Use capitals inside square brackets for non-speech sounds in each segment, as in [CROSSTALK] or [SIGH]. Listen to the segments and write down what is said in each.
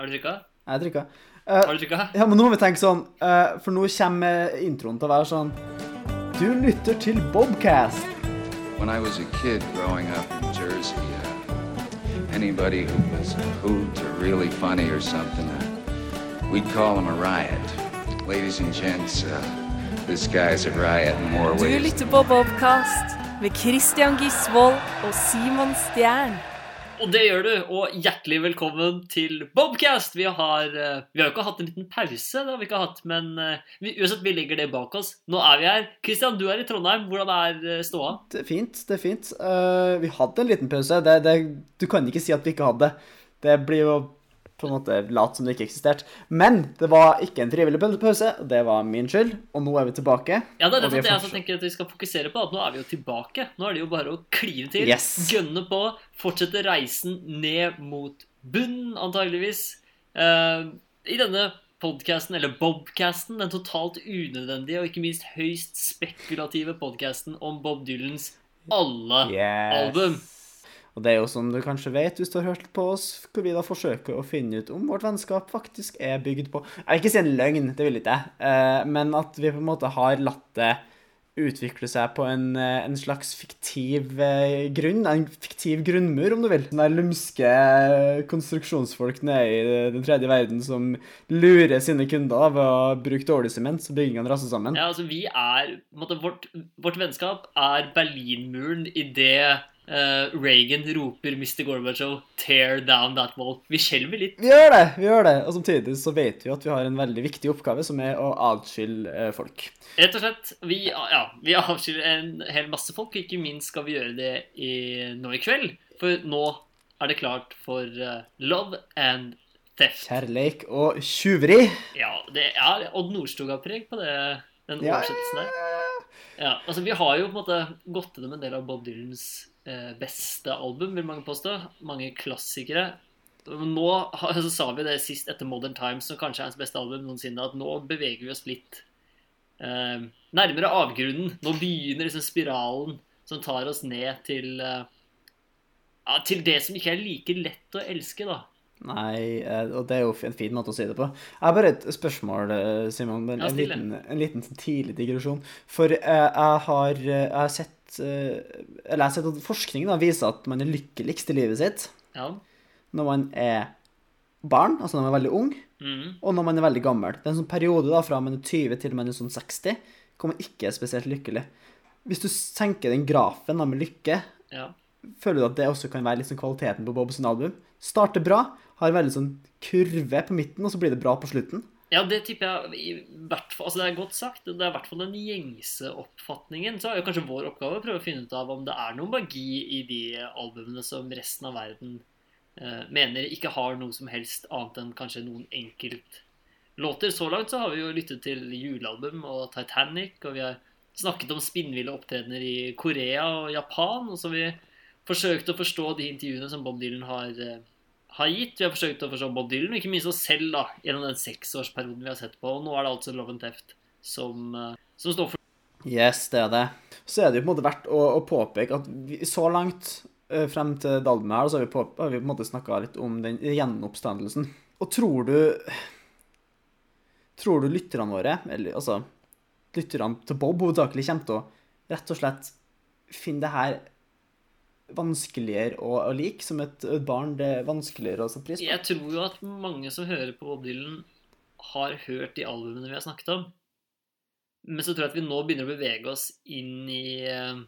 Har du trykka? Jeg trykka. Har du trykka? Ja, men nå må vi tenke sånn, uh, for nå kommer introen til å være sånn Du lytter til Bobcast. When I was a kid growing up in Jersey, uh, anybody who was a hoot or really funny or something, uh, we'd call him a riot. Ladies and gents, uh, this guy's a riot in more Du lytter på Bobcast med Christian Gisvold og Simon Stjern. Og det gjør du, og hjertelig velkommen til Bobcast! Vi har, eh, vi har jo ikke hatt en liten pause, det har vi ikke hatt, men eh, vi, uansett, vi legger det bak oss. Nå er vi her. Kristian, du er i Trondheim. Hvordan er eh, ståa? Det er fint, det er fint. Uh, vi hadde en liten pause. Det, det, du kan ikke si at vi ikke hadde. Det blir jo på en måte lat som det ikke eksisterte. Men det var ikke en frivillig pause, og det var min skyld. Og nå er vi tilbake. Ja, det er det jeg også tenker at vi skal fokusere på. At nå er vi jo tilbake. Nå er det jo bare å klive til. Yes. Gønne på. Fortsette reisen ned mot bunnen, antageligvis. Uh, I denne podcasten, eller Bobcasten, den totalt unødvendige og ikke minst høyst spekulative podcasten om Bob Dylans alle Yes. album. Og det er jo som du kanskje vet hvis du har hørt på oss, hvor vi da forsøker å finne ut om vårt vennskap faktisk er bygd på Jeg vil ikke si en løgn, det vil ikke jeg, eh, men at vi på en måte har latt det utvikle seg på en, eh, en slags fiktiv eh, grunn, en fiktiv grunnmur, om du vil. Den lumske konstruksjonsfolk nede i den tredje verden som lurer sine kunder ved å bruke dårlig sement, så byggingene raser sammen. Ja, altså vi er måte, vårt, vårt vennskap er Berlinmuren idet uh, Reagan roper 'Mr. Gorbachev, tear down that wall'. Vi skjelver litt. Vi gjør det, vi gjør det. Og samtidig så vet vi at vi har en veldig viktig oppgave, som er å avskille eh, folk. Rett og slett. Vi, ja, vi avskiller en hel masse folk, og ikke minst skal vi gjøre det i, nå i kveld. For nå er det klart for uh, Love and Theft. Kjærleik og tjuveri. Ja, det er Odd Nordstoga-preg på det, den oversettelsen der. Ja, altså Vi har jo på en måte gått gjennom en del av Bob Dylans beste album, vil mange påstå. Mange klassikere. Nå så sa vi det sist etter Modern Times, som kanskje er hans beste album noensinne, at nå beveger vi oss litt eh, nærmere avgrunnen. Nå begynner liksom spiralen som tar oss ned til eh, ja, til det som ikke er like lett å elske, da. Nei, eh, og det er jo en fin måte å si det på. Jeg har bare et spørsmål, eh, Simon. En, Ja, en, liten, en liten sånn tidlig digresjon. For eh, jeg har, jeg har sett Eller jeg har sett at forskning da, viser at man er lykkeligst i livet sitt Ja. når man er barn, altså når man er veldig ung, mm. og når man er veldig gammel. Det er en sånn periode da, fra man er 20 til man er sånn 60, hvor man ikke er spesielt lykkelig. Hvis du senker den grafen da, med lykke, ja. føler du at det også kan være sånn kvaliteten på Bob sin album? Starter bra, har veldig sånn kurve på midten, og så blir det bra på slutten. Ja, det tipper jeg fall Altså, det er godt sagt. Det er i hvert fall den gjengse oppfatningen. Så er jo kanskje vår oppgave å prøve å finne ut av om det er noe magi i de albumene som resten av verden eh, mener ikke har noe som helst annet enn kanskje noen enkeltlåter. Så langt så har vi jo lyttet til julealbum og Titanic, og vi har snakket om spinnville opptredener i Korea og Japan, og så har vi forsøkt å forstå de intervjuene som Bob Dylan har eh, har gitt. Vi har forsøkt å forstå Bob Dylan, og ikke minst oss selv da, gjennom den seksårsperioden vi har sett på. Og nå er det altså Love and Theft som, eh, som står for Yes, det er det. Så er det jo på en måte verdt å, å påpeke at vi, så langt eh, frem til det albumet her, så har vi, på, har vi på en måte snakka litt om den gjenoppstandelsen. Og tror du Tror du lytterne våre, eller altså lytterne til Bob hovedsakelig, kommer til å rett og slett finne det her vanskeligere å, å like som et, barn? Det er vanskeligere å sette pris på? Jeg tror jo at mange som hører på Bob Dylan, har hørt de albumene vi har snakket om. Men så tror jeg at vi nå begynner å bevege oss inn i, eh,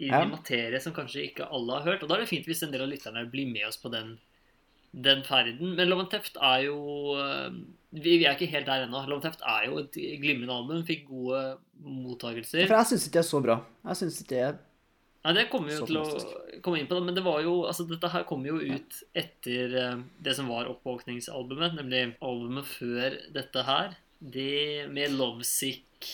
i Ja. materie som kanskje ikke alle har hørt. Og da er det fint hvis en del av lytterne blir med oss på den, den ferden. Men Love and Theft er jo eh, Vi, vi er ikke helt der ennå. Love and Theft er jo et glimrende album. Fikk gode mottakelser. For jeg syns ikke det er så bra. Jeg syns ikke det er Nei, det kommer vi jo til å komme inn på, men det var jo, altså dette her kom jo ut etter eh, det som var oppvåkningsalbumet, nemlig albumet før dette her. Det med Lovesick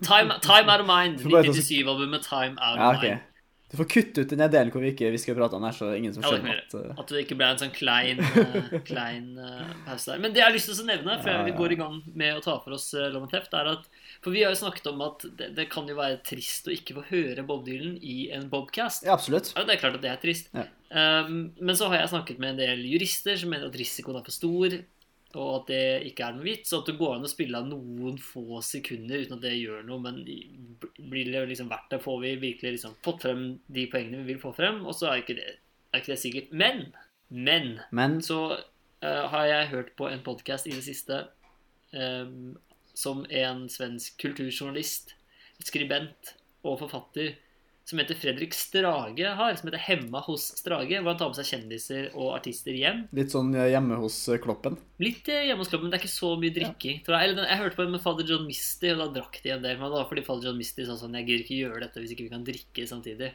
Time, time Out of Mind. 1997-albumet Time Out of Ja, okay. OK. Mind. Du får kutte ut den delen hvor vi ikke vi skal prate om her, så ingen som skjønner at uh, At det ikke ble en sånn klein, eh, [LAUGHS] klein uh, pause der. Men det jeg har lyst til å nevne før Ja, vi ja. går i gang med å ta for oss uh, Love and Theft, er at For vi har jo snakket om at det, det kan jo være trist å ikke få høre Bob Dylan i en Bobcast. Ja, absolutt. Ja, det er klart at det er trist. Ja. Um, men så har jeg snakket med en del jurister som mener at risikoen er for stor, og at det ikke er noe vits. Og at det går an å spille av noen få sekunder uten at det gjør noe. Men blir det liksom verdt det? Får vi virkelig liksom fått frem de poengene vi vil få frem? Og så er ikke det, er ikke det sikkert. Men, men, Men så uh, har jeg hørt på en podkast i det siste um, som en svensk kulturjournalist, skribent og forfatter som heter Fredrik Strage har, som heter Hemma hos Strage, hvor han tar med seg kjendiser og artister hjem. litt sånn eh, hjemme hos eh, Kloppen. Litt eh, hjemme hos Kloppen, men det er ikke så mye drikking. tror jeg. Eller, jeg hørte på en med Fader John Misty, og da drakk de en del. Men det var fordi Fader John Misty sa sånn Jeg gidder ikke gjøre dette hvis ikke vi kan drikke samtidig.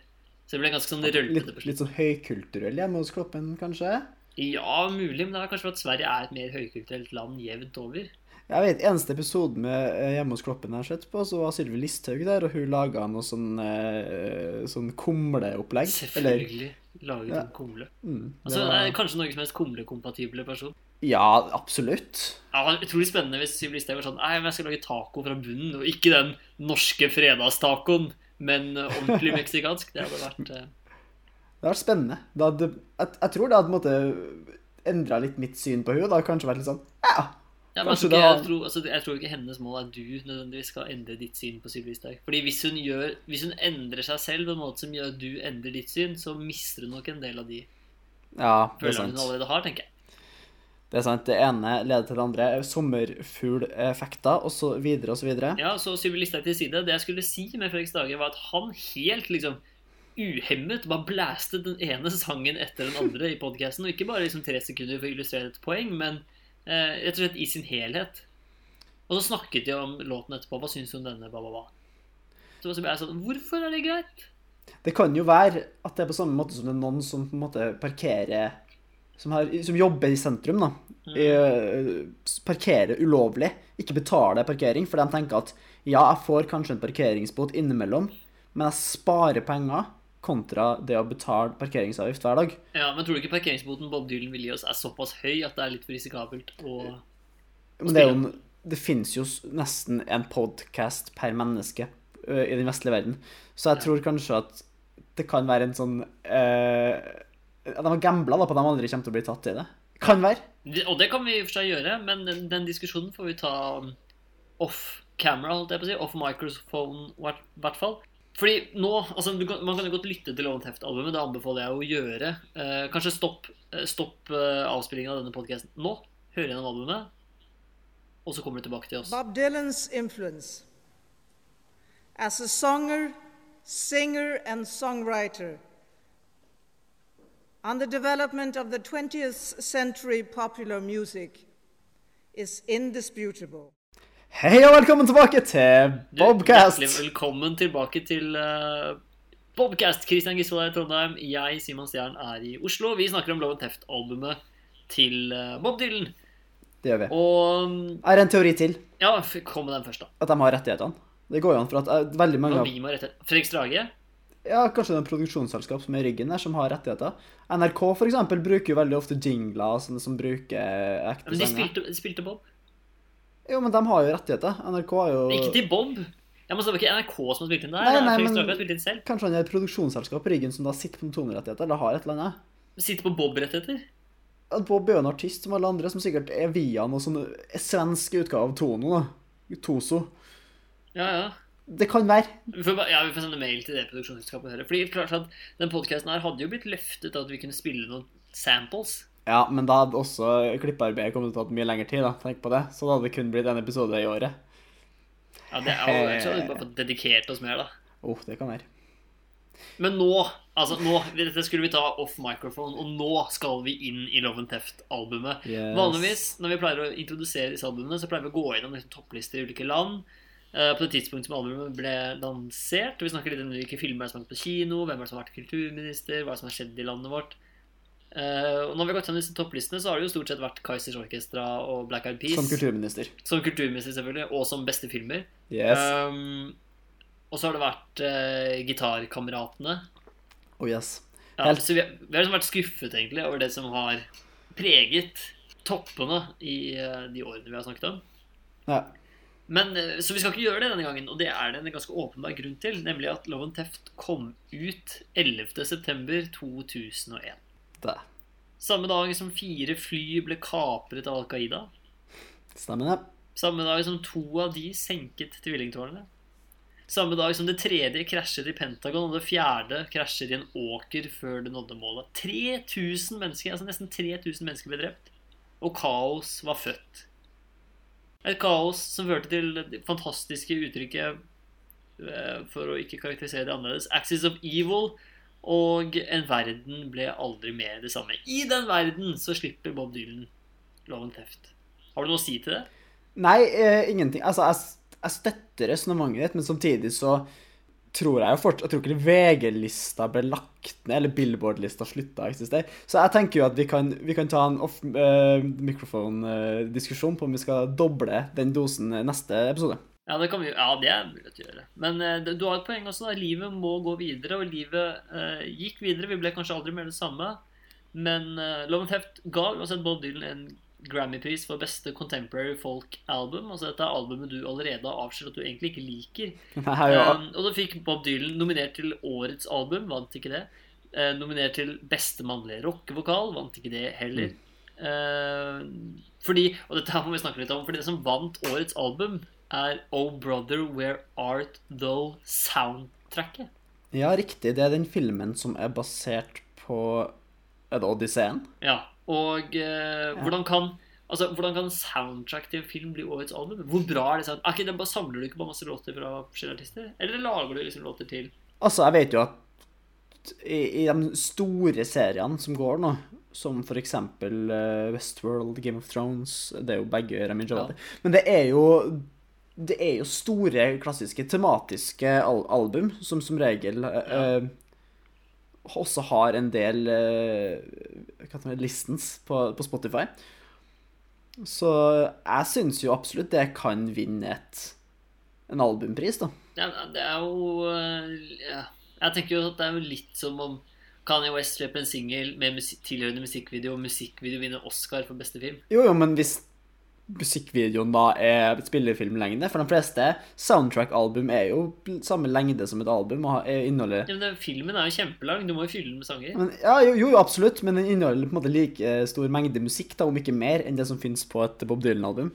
Så det ble ganske sånn rølpete Litt, litt sånn høykulturell hjemme hos Kloppen, kanskje? Ja, mulig, men det er kanskje for at Sverige er et mer høykulturelt land jevnt over. Jeg vet, Eneste episoden med eh, Hjemme hos Kloppen jeg har sett på, så var Sylvi Listhaug der, og hun laga noe sånn, eh, sånn kumleopplegg. Selvfølgelig laget Ja. en kumle. mm, Altså, var- er kanskje Norges mest kumlekompatible person. Ja, absolutt. Ja, det var utrolig spennende hvis Sylvi Listhaug var sånn Nei, men jeg skal lage taco fra bunnen, og ikke den norske fredagstacoen, men eh, ordentlig meksikansk. Det hadde vært eh, Det hadde vært spennende. Det hadde, jeg, jeg tror det hadde på en måte endra litt mitt syn på henne. Det hadde kanskje vært litt sånn Ja, ja, men ikke, jeg, tror, altså, jeg tror ikke hennes mål er du nødvendigvis skal endre ditt syn på Sylvi Listhaug. Fordi hvis hun, gjør, hvis hun endrer seg selv på en måte som gjør at du endrer ditt syn, så mister hun nok en del av de ja det er sant. hun allerede har, tenker jeg. Det er sant. Det ene leder til det andre. Sommerfugleffekter, og så videre og så videre. Ja, så Sylvi Listhaug til side. Det jeg skulle si med Fredrik Stage, var at han helt liksom uhemmet bare blæste den ene sangen etter den andre i podkasten. Og ikke bare liksom tre sekunder for å illustrere et poeng, men rett og slett i sin helhet. Og så snakket de om låten etterpå. Hva syns du om denne? Ba, ba, ba. Så ble jeg sånn Hvorfor er det greit? Det kan jo være at det er på samme måte som det er noen som på en måte parkerer Som, har, som jobber i sentrum, da. I, øh, parkerer ulovlig. Ikke betaler parkering, for de tenker at ja, jeg får kanskje en parkeringsbot innimellom, men jeg sparer penger kontra det å betale parkeringsavgift hver dag. Ja, Men tror du ikke parkeringsboten Bob Dylan vil gi oss, er såpass høy at det er litt for risikabelt? Og Men det, er jo, det finnes jo nesten en podkast per menneske i den vestlige verden. Så jeg tror kanskje at det kan være en sånn uh, de har gambla på at de aldri kommer til å bli tatt i det. Kan være. Og det kan vi i og for seg gjøre, men den, den diskusjonen får vi ta um, off camera, holdt jeg på å si. Off microphone, i hvert fall. Fordi nå, altså Man kan jo godt lytte til Love Theft-albumet. det anbefaler jeg å gjøre. Eh, kanskje stopp, eh, stopp eh, avspillingen av denne podkasten nå. Hør gjennom albumet, og så kommer du tilbake til oss. Bob Dylan's influence as a songer, singer, and songwriter on the development of the 20th century popular music is indisputable. Hei og velkommen tilbake til Du, Bobcast! Hjertelig velkommen tilbake til uh, Bobcast. Kristian Gisvold er i Trondheim. Jeg, Simon Stjern, er i Oslo. Vi snakker om Love Teft-albumet til uh, Bob Dylan. Det gjør vi. Og Er det en teori til. Ja, kom med den først, da. At de har rettighetene. Det går jo an for at uh, veldig mange av vi må rettigheter. Fredrik Strage? Ja, kanskje det er en produksjonsselskap som er i ryggen der, som har rettigheter. NRK for eksempel bruker jo veldig ofte jingler og sånne som bruker ekte Men de sanger. spilte, de spilte Bob. Jo, men de har jo rettigheter. NRK har jo Ikke til Bob. Ja, men så var det ikke NRK som har spilt inn der. Nei, nei, men-. Kanskje han er et produksjonsselskap på ryggen som da sitter på tonerettigheter, eller har et eller annet. Sitter på Bob-rettigheter. At Bob er jo en artist som alle andre, som sikkert er via noe sånn svensk utgave av Tono, da. Toso. Ja, ja. Det kan være. Vi får, ja, vi får sende mail til det produksjonsselskapet. Fordi klart at Den podkasten her hadde jo blitt løftet av at vi kunne spille noen samples. Ja, men da hadde også klippearbeidet kommet til å ta mye lengre tid, da. Tenk på det. Så da hadde det kun blitt en episode i året. Ja, det er jo ikke hadde vi bare fått dedikert oss mer, da. Åh, det kan være. Men nå, altså nå, dette skulle vi ta off microphone, og nå skal vi inn i Love and Theft-albumet. Yes. Vanligvis når vi pleier å introdusere disse albumene, så pleier vi å gå gjennom liksom, topplister i ulike land. eh, på det tidspunktet som albumet ble lansert. Vi snakker litt om hvilke filmer er som har vært på kino, hvem er det som har vært kulturminister, hva som har skjedd i landet vårt. Eh, og når vi har gått gjennom disse topplistene, så har det jo stort sett vært Kaizers Orkestra og Black Eyed Peas. Som kulturminister. Som kulturminister, selvfølgelig, og som beste filmer. Yes. Um, og så har det vært uh, Gitarkameratene. Oh, yes. Ja, Så vi, vi har liksom vært skuffet egentlig over det som har preget toppene i uh, de årene vi har snakket om. Ja. Men, Så vi skal ikke gjøre det denne gangen, og det er det en ganske åpenbar grunn til. Nemlig at Love and Theft kom ut 11.9.2001. Det Samme dag som fire fly ble kapret av Al Qaida. stemmer, det. Samme dag som to av de senket tvillingtårnene. Samme dag som det tredje krasjet i Pentagon, og det fjerde krasjer i en åker før det nådde målet. 3000 mennesker, altså nesten 3000 mennesker ble drept. Og kaos var født. Et kaos som førte til det fantastiske uttrykket, eh, for å ikke karakterisere det annerledes, 'Axis of Evil', og en verden ble aldri mer det samme. I den verden så slipper Bob Dylan loven teft. Har du noe å si til det? Nei, eh, ingenting. Altså, jeg, jeg støtter resonnementet ditt, men samtidig så tror jeg jo fortsatt Jeg tror ikke VG-lista ble lagt ned, eller Billboard-lista slutta å eksistere. Så jeg tenker jo at vi kan, vi kan ta en off eh, microphone-diskusjon på om vi skal doble den dosen neste episode. Ja, det kan vi, ja, det er mulig å gjøre. Men eh, du har et poeng også. da. Livet må gå videre, og livet eh, gikk videre. Vi ble kanskje aldri mer det samme. Men uh, Love and Theft ga uansett Bob Dylan en Grammy-pris for beste contemporary folk-album. Altså dette er albumet du allerede har avslørt at du egentlig ikke liker. [LAUGHS] Nei, ja. Um, og da fikk Bob Dylan nominert til årets album, vant ikke det. Uh, nominert til beste mannlige rockevokal, vant ikke det heller. Eh, fordi, og dette her må vi snakke litt om, fordi det som vant årets album, er Oh Brother Where Art Thou soundtracket. ja, riktig. Det er den filmen som er basert på Er det Odysseen? Ja, og eh, hvordan kan Altså, Hvordan kan soundtrack til en film bli årets album? Hvor bra er det? sound- Er ikke det bare Samler du ikke bare masse låter fra forskjellige artister? Eller lager du liksom låter til Altså, jeg vet jo at i, i de store seriene som går nå, som eksempel eh, Westworld, Game of Thrones Det er jo begge Rami Ja. Men det er jo det er jo store, klassiske, tematiske al album som som regel eh, også har en del eh, listens på, på Spotify. Så jeg syns jo absolutt det kan vinne et, en albumpris, da. Er, det er jo eh, ja. Jeg tenker jo at det er jo litt som om Kanye West slipper en singel med musik tilhørende musikkvideo, og musikkvideo vinner Oscar for beste film. Jo, jo, men hvis musikkvideoen da er spillefilmlengde For de fleste soundtrack-album er jo samme lengde som et album og er- inneholder Ja, men Filmen er jo kjempelang, du må jo fylle den med sanger. men, Ja, jo, jo, absolutt, men den inneholder på en måte like stor mengde musikk, da, om ikke mer, enn det som finnes på et Bob Dylan-album.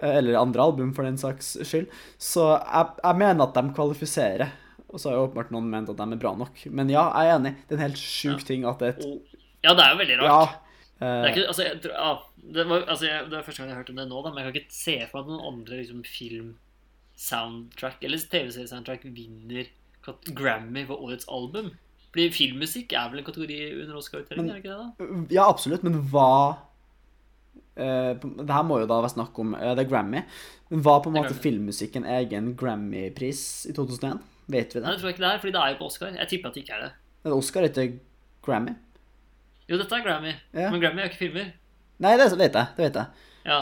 Eh, Eller andre album, for den saks skyld. Så jeg, jeg mener at de kvalifiserer. Og så har jo åpenbart noen ment at de er bra nok. Men ja, jeg er enig. Det er en helt sjuk Ja. ting at et ja, det er jo veldig Ja. Det eh, er ikke, altså, jeg, ja, det, var, altså, jeg, det var første gang jeg har hørt om det nå, da, men jeg kan ikke se for meg at noen andre liksom, film-soundtrack eller TV-seriesoundtrack vinner Grammy for årets album. Fordi filmmusikk er vel en kategori under Oscar-utdelingen, er det ikke det? da? Ja, absolutt, men hva Uh, Det her må jo da være snakk om uh, Det er Grammy. Men var på en måte filmmusikken filmmusikk en egen Grammy-pris i 2001? Vet vi det? Nei, det? det tror jeg ikke det er, fordi det er jo på Oscar. Jeg tipper at det ikke er det. Er det Oscar etter Grammy? Jo, dette er Grammy, Ja. men Grammy er ikke filmer. Nei, det vet jeg. Det vet jeg. Ja.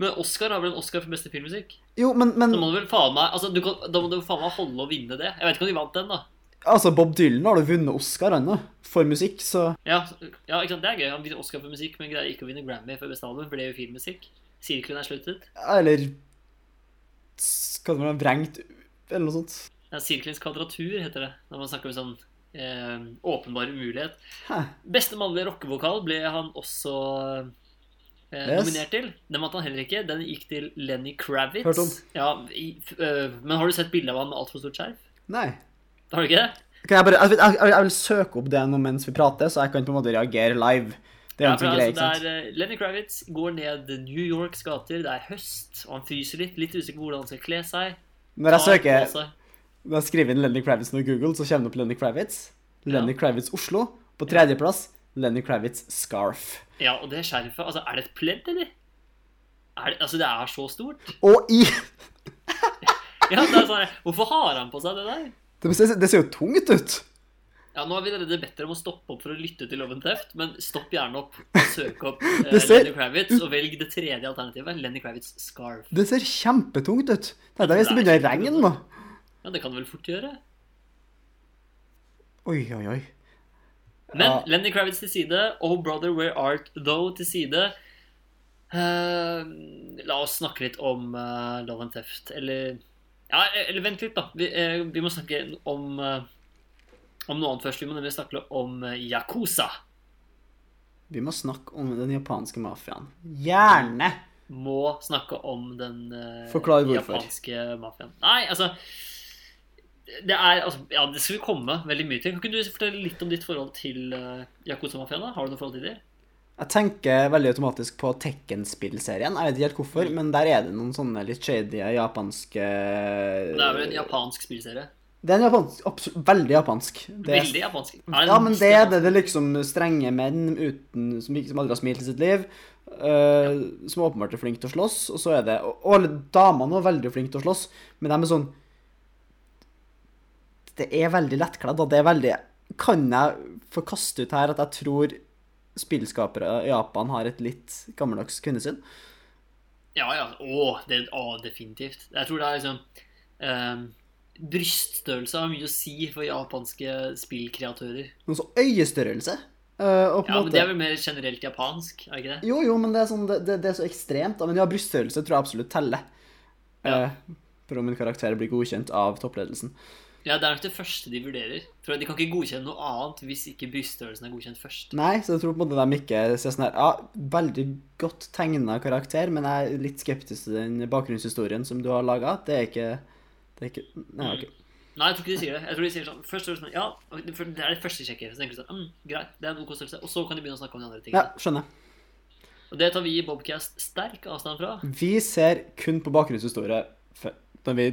Men Oscar har vel en Oscar for beste filmmusikk? Jo, men, men Da må du vel faen meg altså, du kan, Da må du faen meg holde og vinne det. Jeg vet ikke om de vant den, da. altså, Bob Dylan har du vunnet Oscar, ennå, for musikk, så Ja, ja, ikke sant? Det er gøy. Han vinner Oscar for musikk, men greier ikke å vinne Grammy for beste album, for det er jo filmmusikk. Sirkelen er sluttet. Eller Skal det være vrengt Eller noe sånt. Ja, Sirkelens kvadratur heter det, når man snakker om sånn eh, åpenbar umulighet. Hæ. Beste mannlige rockevokal ble han også eh, Yes. nominert til. Den vant han heller ikke. Den gikk til Lenny Kravitz. Hørt om. Ja, i, uh, men har du sett bilde av han med altfor stort skjerf? Nei. Har du ikke det? Kan jeg bare Jeg, jeg, jeg vil søke opp det nå mens vi prater, så jeg kan på en måte reagere live. Det er Ja, for greit, altså, det er, eh, Lenny Kravitz går ned New Yorks gater. Det er høst, og han fryser litt. Litt usikker på hvordan han skal kle seg. Når jeg søker jeg skriver inn Lenny Kravitz nå Google, så kommer det opp Lenny Kravitz. Lenny Kravitz Oslo. På tredjeplass Lenny Kravitz Scarf. Ja, og det skjerfet Altså, er det et pledd, eller? Er det, altså, det er så stort. Og i [LAUGHS] Ja, det er sånn, Hvorfor har han på seg det der? Det ser, det ser jo tungt ut. Ja, Nå har vi allerede bedt dere om å stoppe opp for å lytte til Love and Theft, men stopp gjerne opp og søk opp [LAUGHS] uh, Lenny Kravitz, og velg det tredje alternativet. Lenny Kravitz Scarf. Det ser kjempetungt ut. Det er der hvis det begynner å regne nå. Ja, det kan du vel fort gjøre. Oi, oi, oi. Men Ja. Lenny Kravitz til side, Oh Brother Where Art Though til side. Uh, la oss snakke litt om uh, Love and Theft. Eller Ja, eller vent litt, da. Vi, uh, vi må snakke om eh, om noe annet først. Vi må nemlig snakke om eh, Yakuza. Vi må snakke om den japanske mafiaen. Gjerne! Må snakke om den eh, japanske mafiaen. Nei, altså det er, altså, ja, det skal vi komme veldig mye til. Kan ikke du fortelle litt om ditt forhold til uh, Yakuza-mafiaen? Har du noe forhold til det? Jeg tenker veldig automatisk på Tekken-spillserien. Jeg vet ikke helt hvorfor, Mm. men der er det noen sånne litt shady japanske Det er vel en japansk spillserie. Det er en japansk, veldig japansk. Det Veldig japansk. Er ja, men det er det. Det liksom strenge menn uten, som, som aldri har smilt i sitt liv. eh, Som åpenbart er flinke til å slåss. Og så er det Og, og damene er veldig flinke til å slåss, men de er sånn Det er veldig lettkledd, og det er veldig Kan jeg få kaste ut her at jeg tror spillskapere i Japan har et litt gammeldags kvinnesyn? Ja, ja. Å, det, å, definitivt. Jeg tror det er liksom um, Bryststørrelse har mye å si for japanske spillkreatører. Noe så øyestørrelse. Uh, og Ja, men Det er vel mer generelt japansk, er ikke det? Jo, jo, men det er, sånn, det, det, det er så ekstremt. Da. Men ja, bryststørrelse tror jeg absolutt teller. Ja. Uh, for om en karakter blir godkjent av toppledelsen. Ja, Det er nok det første de vurderer. Tror jeg De kan ikke godkjenne noe annet hvis ikke bryststørrelsen er godkjent først. Nei, så jeg tror på en måte de ikke ser sånn her Ja, veldig godt tegna karakter, men jeg er litt skeptisk til den bakgrunnshistorien som du har laga. Det er ikke Det er ikke Nei, okay. Nei, jeg tror ikke de sier det. Jeg tror de sier sånn Først er det sånn Ja, det er det første sjekket. Så tenker de sånn mm, Greit, det er en OK størrelse. Og så kan de begynne å snakke om de andre tingene. Ja, skjønner. Og det tar vi i Bobcast sterk avstand fra. Vi ser kun på bakgrunnshistorie når vi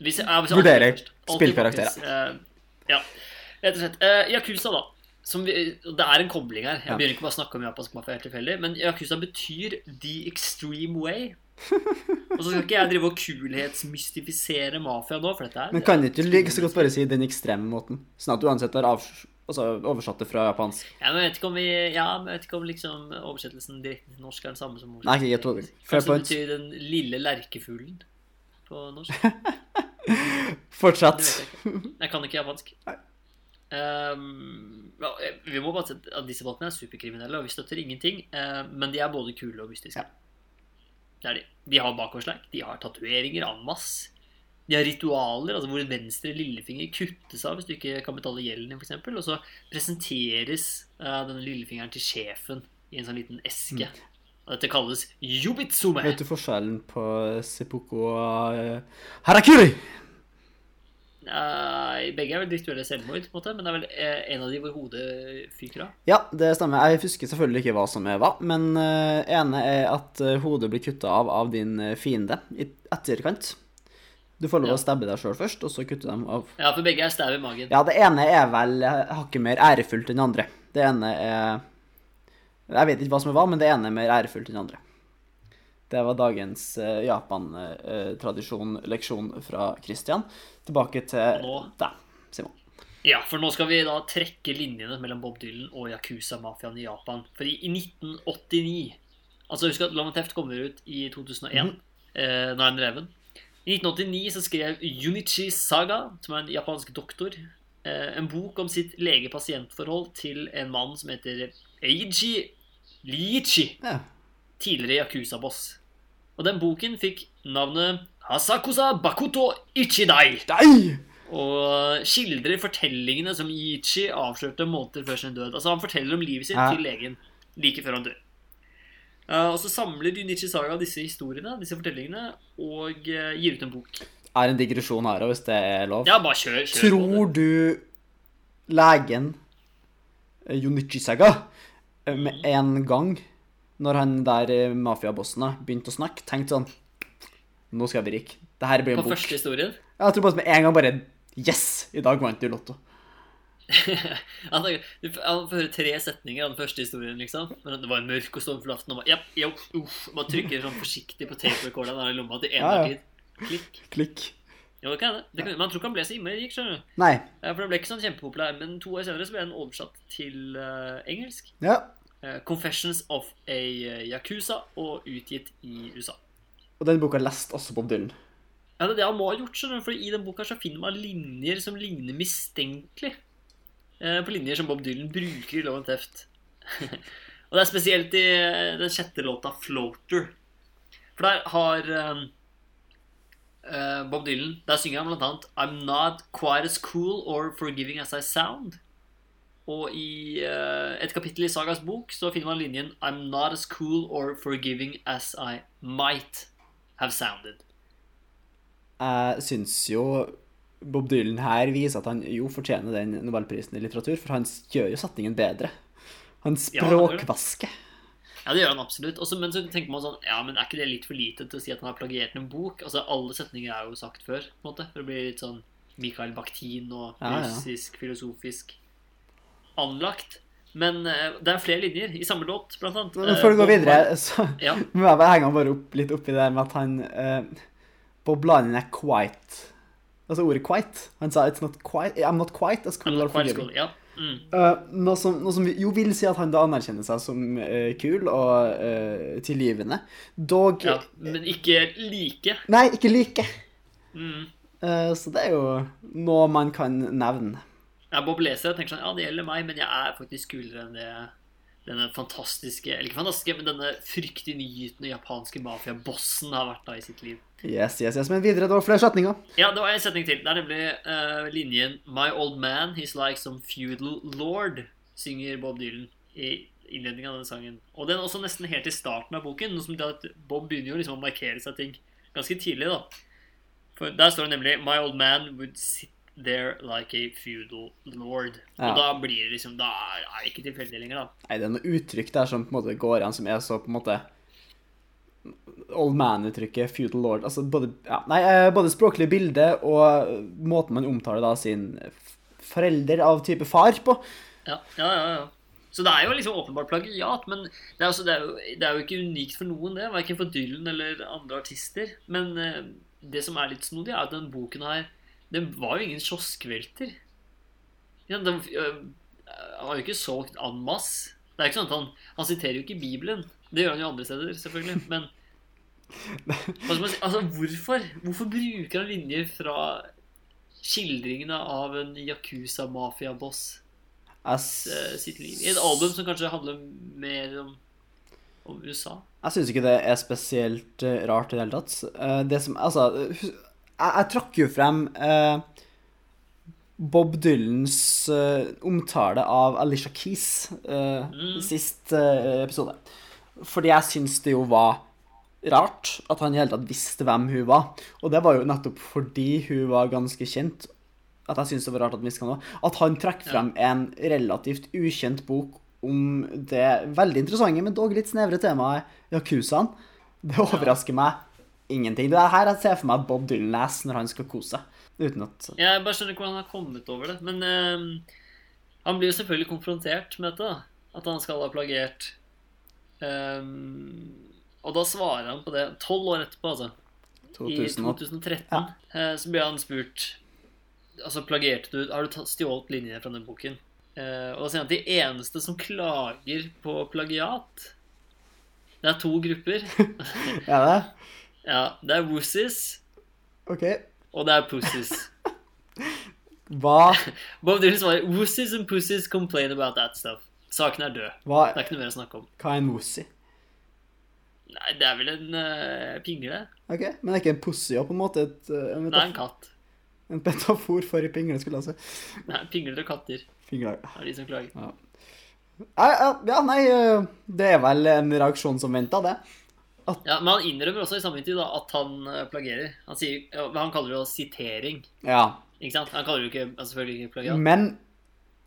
Vi ser, ja, vi ser Vurderer spillkarakterer. eh, ja, rett og slett. Uh, Yakuza, da. Som vi, det er en kobling her. Jeg begynner ikke bare å snakke om japansk mafia helt tilfeldig. Men Yakuza betyr the extreme way. [LAUGHS] Og så skal ikke jeg drive og kulhetsmystifisere mafia nå, for dette er Men kan ikke du like så godt bare si den ekstreme måten? Sånn at du uansett har av, altså, oversatt det fra japansk. Ja, men jeg vet ikke om vi Ja, men jeg vet ikke om liksom oversettelsen direkte til norsk er den samme som Nei, ikke tror det. Kanskje det betyr den lille lerkefuglen på norsk. [LAUGHS] Fortsett. Jeg. Jeg kan ikke japansk. Um, ja, vi må bare si at disse båtene er superkriminelle, og vi støtter ingenting. Uh, men de er både kule og mystiske. Det er de. De har bakoversleik, de har tatoveringer en masse. De har ritualer, altså hvor venstre lillefinger kuttes av hvis du ikke kan betale gjelden din, f.eks. Og så presenteres uh, denne lillefingeren til sjefen i en sånn liten eske. Og dette kalles yubitsume. Vet du forskjellen på seppuku og Harakuri? harakiri? Nei, begge er vel rituelle selvmord, på en måte, men det er vel eh, en av de hvor hodet fyker av. Ja, det stemmer. Jeg husker selvfølgelig ikke hva som er hva, men uh, ene er at eh, hodet blir kutta av av din eh, fiende i etterkant. Du får lov Ja. å stabbe deg sjøl først, og så kutte dem av. Ja, for begge er stab i magen. Ja, det ene er vel eh, hakket mer ærefullt enn det andre. Det ene er Jeg vet ikke hva som er hva, men det ene er mer ærefullt enn det andre. Det var dagens uh, Japan-tradisjon, leksjon fra Christian. Tilbake til Nå. deg, Simon. Ja, for nå skal vi da trekke linjene mellom Bob Dylan og Yakuza-mafiaen i Japan. Fordi i 1989 Altså Husk at Love Teft kommer ut i 2001. eh, 9-11. I 1989 så skrev Yunichi Saga, som er en japansk doktor, eh, en bok om sitt lege-pasient-forhold til en mann som heter Eiji Liichi. Ja. tidligere Yakuza-boss. Og den boken fikk navnet Hasakusa Bakuto Ichidai. Dei! Og skildrer fortellingene som Ichi avslørte måneder før sin død. Altså Han forteller om livet sitt Ja. til legen like før han dør. Uh, og så samler Junichi Saga disse historiene, disse fortellingene, og uh, gir ut en bok. er en digresjon her, òg, hvis det er lov. Ja, bare kjør. kjør. Tror du legen eh, Junichi Saga med en gang, når han der mafiabossene mafiabossen begynte å snakke, tenkte sånn Nå skal jeg bli rik. Det her blir en På bok. første historien. Ja, Jeg tror bare med en gang bare Yes! I dag vant du Lotto. [LAUGHS] Han tenker- du får høre tre setninger av den første historien, liksom. Men det var en mørk og stormfull aften, og bare, japp, jo, uff, bare trykker sånn forsiktig på tape-recorderen i lomma til en Ja, ja. tid. Klikk. Klikk. Jo, det kan hende. Men jeg tror ikke han ble så innmari rik, skjønner du. Nei. Ja, For den ble ikke sånn kjempepopulær, men to år senere så ble den oversatt til uh, engelsk. Ja. Uh, 'Confessions of a eh, Yakuza' og utgitt i USA. Og den boka leste også Bob Dylan. Ja, det er det han må ha gjort, skjønner du, for i den boka så finner man linjer som ligner mistenkelig uh, på linjer som Bob Dylan bruker i Love and Theft. [LAUGHS] og det er spesielt i den sjette låta 'Floater'. For der har eh, Bob Dylan Der synger han blant annet 'I'm not quite as cool or forgiving as I sound'. Og i uh, et kapittel i Sagas bok så finner man linjen I'm not as cool or forgiving as I might have sounded. Jeg syns jo Bob Dylan her viser at han jo fortjener den nobelprisen i litteratur, for han gjør jo setningen bedre. Han språkvasker. Ja, det gjør han absolutt. Også, men så tenker man sånn Ja, men er ikke det litt for lite til å si at han har plagiert en bok? Altså, Alle setninger er jo sagt før, på en måte. For å bli litt sånn Mikael Bakhtin og Ja, ja. filosofisk anlagt. Men uh, det er flere linjer i samme låt, blant annet. Men Eh, før du går videre, så [LAUGHS] Ja. må jeg bare henge han bare opp litt oppi det med at han uh, Bob Lynen er quite Altså ordet quite. Han sa it's not quite I'm not quite as cool I'm not quite school. Ja. Mm. Uh, noe, som, noe som jo vil si at han da anerkjenner seg som uh, kul og uh, tilgivende. Dog ja. Men ikke like. Nei, ikke like. Mm. Så det er jo noe man kan nevne. Ja, Bob leser og tenker sånn Ja, det gjelder meg, men jeg er faktisk kulere enn det denne fantastiske Eller ikke fantastiske, men denne fryktinngytende japanske mafiabossen har vært da i sitt liv. Yes, yes, yes. Men videre, det var flere setninger. Ja, det var en setning til. Der Det ble eh, linjen My old man, he's like some feudal lord, synger Bob Dylan i innledningen av denne sangen. Og den er også nesten helt i starten av boken. Noe som betyr at Bob begynner jo liksom å markere seg ting ganske tidlig, da. For der står det nemlig My old man would sit there like a feudal lord. Ja. Og da blir det liksom Da er det ikke tilfeldig lenger, da. Nei, det er noe uttrykk der som på en måte går igjen, som er så på en måte Old man-uttrykket, feudal lord Altså både, ja, nei, eh, både språklig bilde og måten man omtaler da sin forelder av type far på. Ja, ja, ja, ja. Så det er jo liksom åpenbart plagiat, men det er, altså, det er, jo, det er jo ikke unikt for noen, det. Verken for Dylan eller andre artister. Men eh, det som er litt snodig, er at den boken her Den var jo ingen kioskvelter. Ja, den øh, har jo ikke solgt en masse. Det er ikke sånn at han, han siterer jo ikke Bibelen. Det gjør han jo andre steder, selvfølgelig. Men? Altså, hvorfor? Hvorfor bruker han linjer fra skildringene av en Yakuza-mafiaboss eh, sitt liv. I et album som kanskje handler mer om, om USA. jeg syns ikke det er spesielt eh, rart i det hele tatt. Eh, det som Altså, jeg, jeg trakk jo frem eh, Bob Dylans eh, omtale av Alicia Keys eh, sist eh, episode. Fordi jeg syns det jo var rart at han i hele tatt visste hvem hun var. Og det var jo nettopp fordi hun var ganske kjent, at jeg syns det var rart at han visste hva. At han trekker frem en relativt ukjent bok om det veldig interessante, men dog litt snevre temaet Yakuzaen. Det overrasker meg ingenting. Det er her jeg ser for meg at Bob Dylan leser når han skal kose seg. Uten at Jeg bare skjønner ikke hvordan han har kommet over det. Men øh, han blir jo selvfølgelig konfrontert med dette. da. At han skal ha plagiert. Eh, og da svarer han på det tolv år etterpå, altså. I 2013 Ja. eh, så ble han spurt Altså, plagierte du Har du stjålet linjene fra den boken? Uh, og da sier han at de eneste som klager på plagiat, det er to grupper. [LAUGHS] ja, det? ja, det er wussies, Okay. og det er pussies. [LAUGHS] Hva, [LAUGHS] Bob Dylan svarer Wussies and pussies complain about that stuff. Saken er død. hva, Det er ikke noe mer å snakke om. hva er en woozy? Nei, det er vel en uh, pingle? OK, men det er ikke en pussy og på en måte et, eh, en, Det er en katt. en petafor for pingle, skulle jeg si. Nei, pingler og katter Fingre. er de som klager. Ja, ja, ja, nei, eh, det er vel en reaksjon som venta, det. Ja, Men han innrømmer også i samme intervju at han plagerer. Han, sier, han kaller det jo sitering. Ja. Ikke sant? Han kaller det jo ikke, altså selvfølgelig ikke plagiat. Men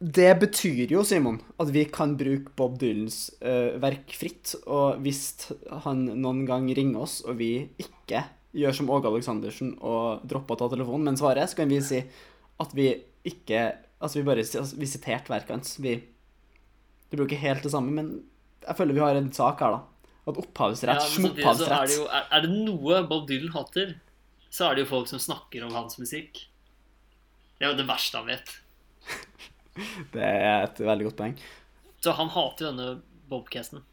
det betyr jo, Simon, at vi kan bruke Bob Dylans uh, verk fritt. Og hvis han noen gang ringer oss, og vi ikke gjør som Åge Aleksandersen og dropper å ta telefonen, men svarer, så kan vi si at vi ikke Altså, vi bare altså, vi siterte verket hans. Vi jo ikke helt det samme, men jeg føler vi har en sak her, da. At opphavsrett, Ja, samtidig er er, er det noe Bob Dylan hater, så er det jo folk som snakker om hans musikk. Det er jo det verste han vet. [LAUGHS] [LAUGHS] Det er et veldig godt poeng. Så han hater denne Bobcasten.